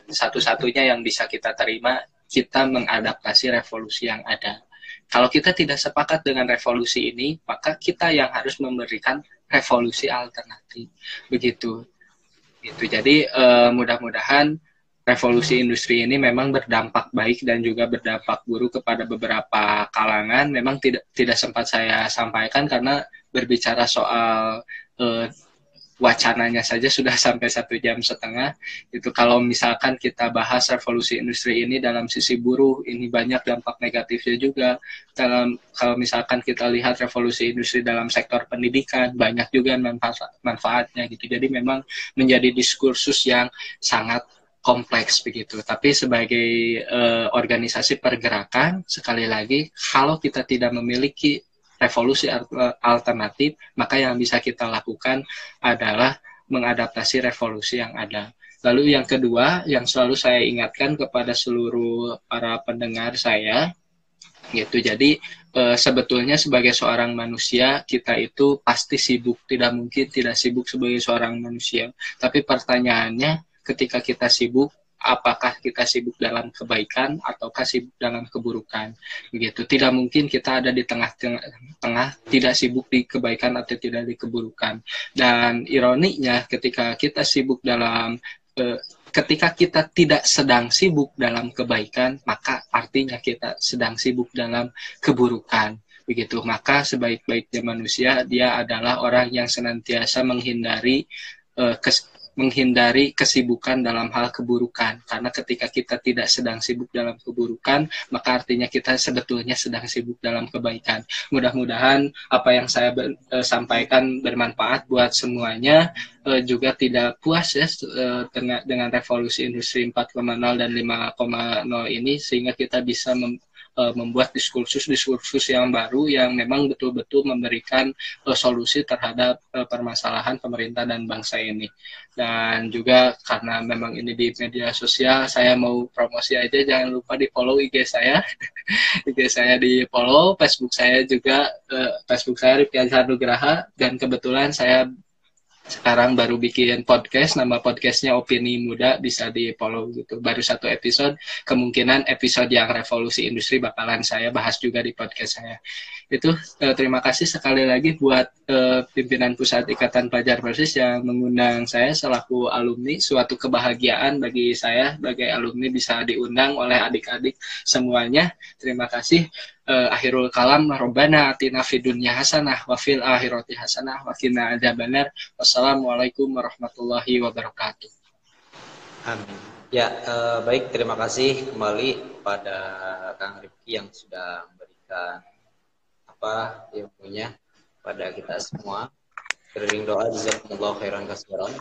satu-satunya yang bisa kita terima kita mengadaptasi revolusi yang ada. Kalau kita tidak sepakat dengan revolusi ini maka kita yang harus memberikan revolusi alternatif. Begitu. Itu jadi eh, mudah-mudahan revolusi industri ini memang berdampak baik dan juga berdampak buruk kepada beberapa kalangan. Memang tidak tidak sempat saya sampaikan karena berbicara soal uh, wacananya saja sudah sampai satu jam setengah. Itu kalau misalkan kita bahas revolusi industri ini dalam sisi buruh, ini banyak dampak negatifnya juga. Dalam kalau misalkan kita lihat revolusi industri dalam sektor pendidikan, banyak juga manfaat manfaatnya gitu. Jadi memang menjadi diskursus yang sangat kompleks begitu. Tapi sebagai uh, organisasi pergerakan, sekali lagi, kalau kita tidak memiliki revolusi alternatif, maka yang bisa kita lakukan adalah mengadaptasi revolusi yang ada. Lalu yang kedua, yang selalu saya ingatkan kepada seluruh para pendengar saya, gitu jadi e, sebetulnya sebagai seorang manusia kita itu pasti sibuk tidak mungkin tidak sibuk sebagai seorang manusia tapi pertanyaannya ketika kita sibuk apakah kita sibuk dalam kebaikan ataukah sibuk dalam keburukan? Begitu. Tidak mungkin kita ada di tengah-tengah tidak sibuk di kebaikan atau tidak di keburukan. Dan ironinya ketika kita sibuk dalam eh, ketika kita tidak sedang sibuk dalam kebaikan maka artinya kita sedang sibuk dalam keburukan. Begitu. Maka sebaik-baiknya manusia dia adalah orang yang senantiasa menghindari uh, kes menghindari kesibukan dalam hal keburukan. Karena ketika kita tidak sedang sibuk dalam keburukan maka artinya kita sebetulnya sedang sibuk dalam kebaikan. Mudah-mudahan apa yang saya ber, e, sampaikan bermanfaat buat semuanya. E, juga tidak puas ya e, dengan dengan revolusi industri 4.0 dan 5.0 ini sehingga kita bisa mem, uh, membuat diskursus-diskursus yang baru yang memang betul-betul memberikan uh, solusi terhadap uh, permasalahan pemerintah dan bangsa ini. Dan juga karena memang ini di media sosial, saya mau promosi aja jangan lupa di follow IG saya. IG saya di follow, Facebook saya juga uh, Facebook saya Rifki Nugraha dan kebetulan saya sekarang baru bikin podcast nama podcastnya opini muda bisa di follow gitu. Baru satu episode kemungkinan episode yang revolusi industri bakalan saya bahas juga di podcast saya. Itu eh, terima kasih sekali lagi buat eh, pimpinan pusat ikatan pelajar persis yang mengundang saya selaku alumni. Suatu kebahagiaan bagi saya sebagai alumni bisa diundang oleh adik-adik semuanya. Terima kasih uh, akhirul kalam robbana atina fid dunya hasanah wa fil akhirati hasanah wa qina adzabannar. Wassalamualaikum warahmatullahi wabarakatuh. Amin. Ya uh, baik terima kasih kembali pada Kang Rifki yang sudah memberikan apa ilmunya pada kita semua. Kering doa jazakumullah khairan kasiran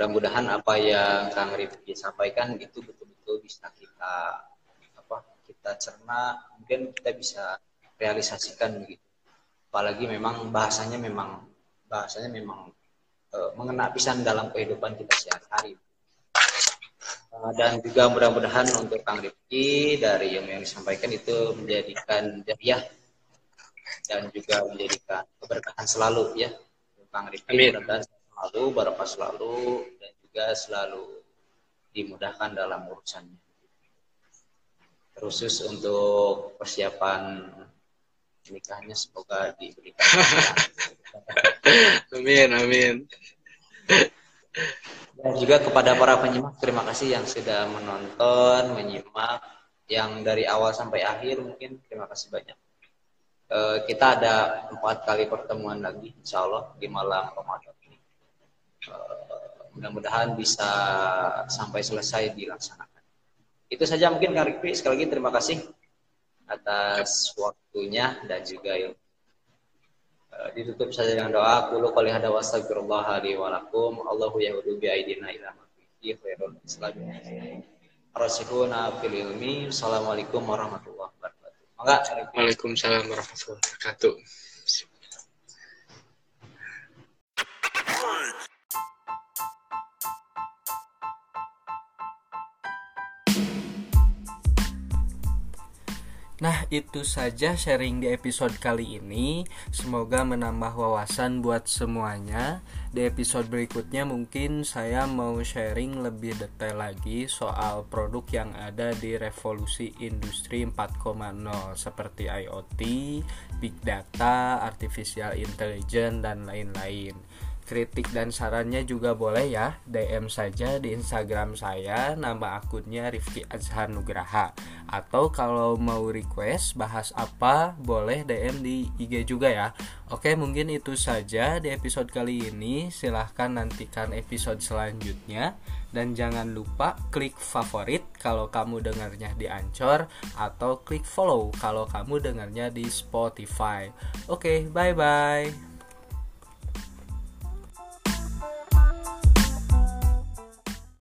mudah-mudahan apa yang Kang Rifki sampaikan itu betul-betul bisa kita kita cerna mungkin kita bisa realisasikan begitu. Apalagi memang bahasanya memang bahasanya memang e, mengena pisan dalam kehidupan kita sehari-hari. E, dan juga mudah-mudahan untuk Kang Rifki dari yang yang disampaikan itu menjadikan jariah dan juga menjadikan keberkahan selalu ya. Kang Rifki mudah-mudahan selalu barokah selalu dan juga selalu dimudahkan dalam urusannya khusus untuk persiapan nikahnya semoga diberikan. Amin amin. Dan juga kepada para penyimak terima kasih yang sudah menonton menyimak yang dari awal sampai akhir mungkin terima kasih banyak. E, kita ada empat kali pertemuan lagi insya Allah di malam Ramadan ini. E, mudah-mudahan bisa sampai selesai dilaksanakan itu saja mungkin Kang Rikpi. Sekali lagi terima kasih atas waktunya dan juga yuk. Uh, ditutup saja dengan doa. Kulu qali hada wa astagfirullah li wa lakum. Allahu yahudu bi aidina ila khairul islam. Rasihuna fil ilmi. Assalamualaikum warahmatullahi wabarakatuh. Waalaikumsalam warahmatullahi wabarakatuh. Nah, itu saja sharing di episode kali ini. Semoga menambah wawasan buat semuanya. Di episode berikutnya mungkin saya mau sharing lebih detail lagi soal produk yang ada di revolusi industri 4.0 seperti IoT, big data, artificial intelligence dan lain-lain kritik dan sarannya juga boleh ya. DM saja di Instagram saya nama akunnya Rifki Azhar Nugraha. Atau kalau mau request bahas apa boleh DM di IG juga ya. Oke mungkin itu saja di episode kali ini. Silahkan nantikan episode selanjutnya. Dan jangan lupa klik favorit kalau kamu dengarnya di Anchor atau klik follow kalau kamu dengarnya di Spotify. Oke bye bye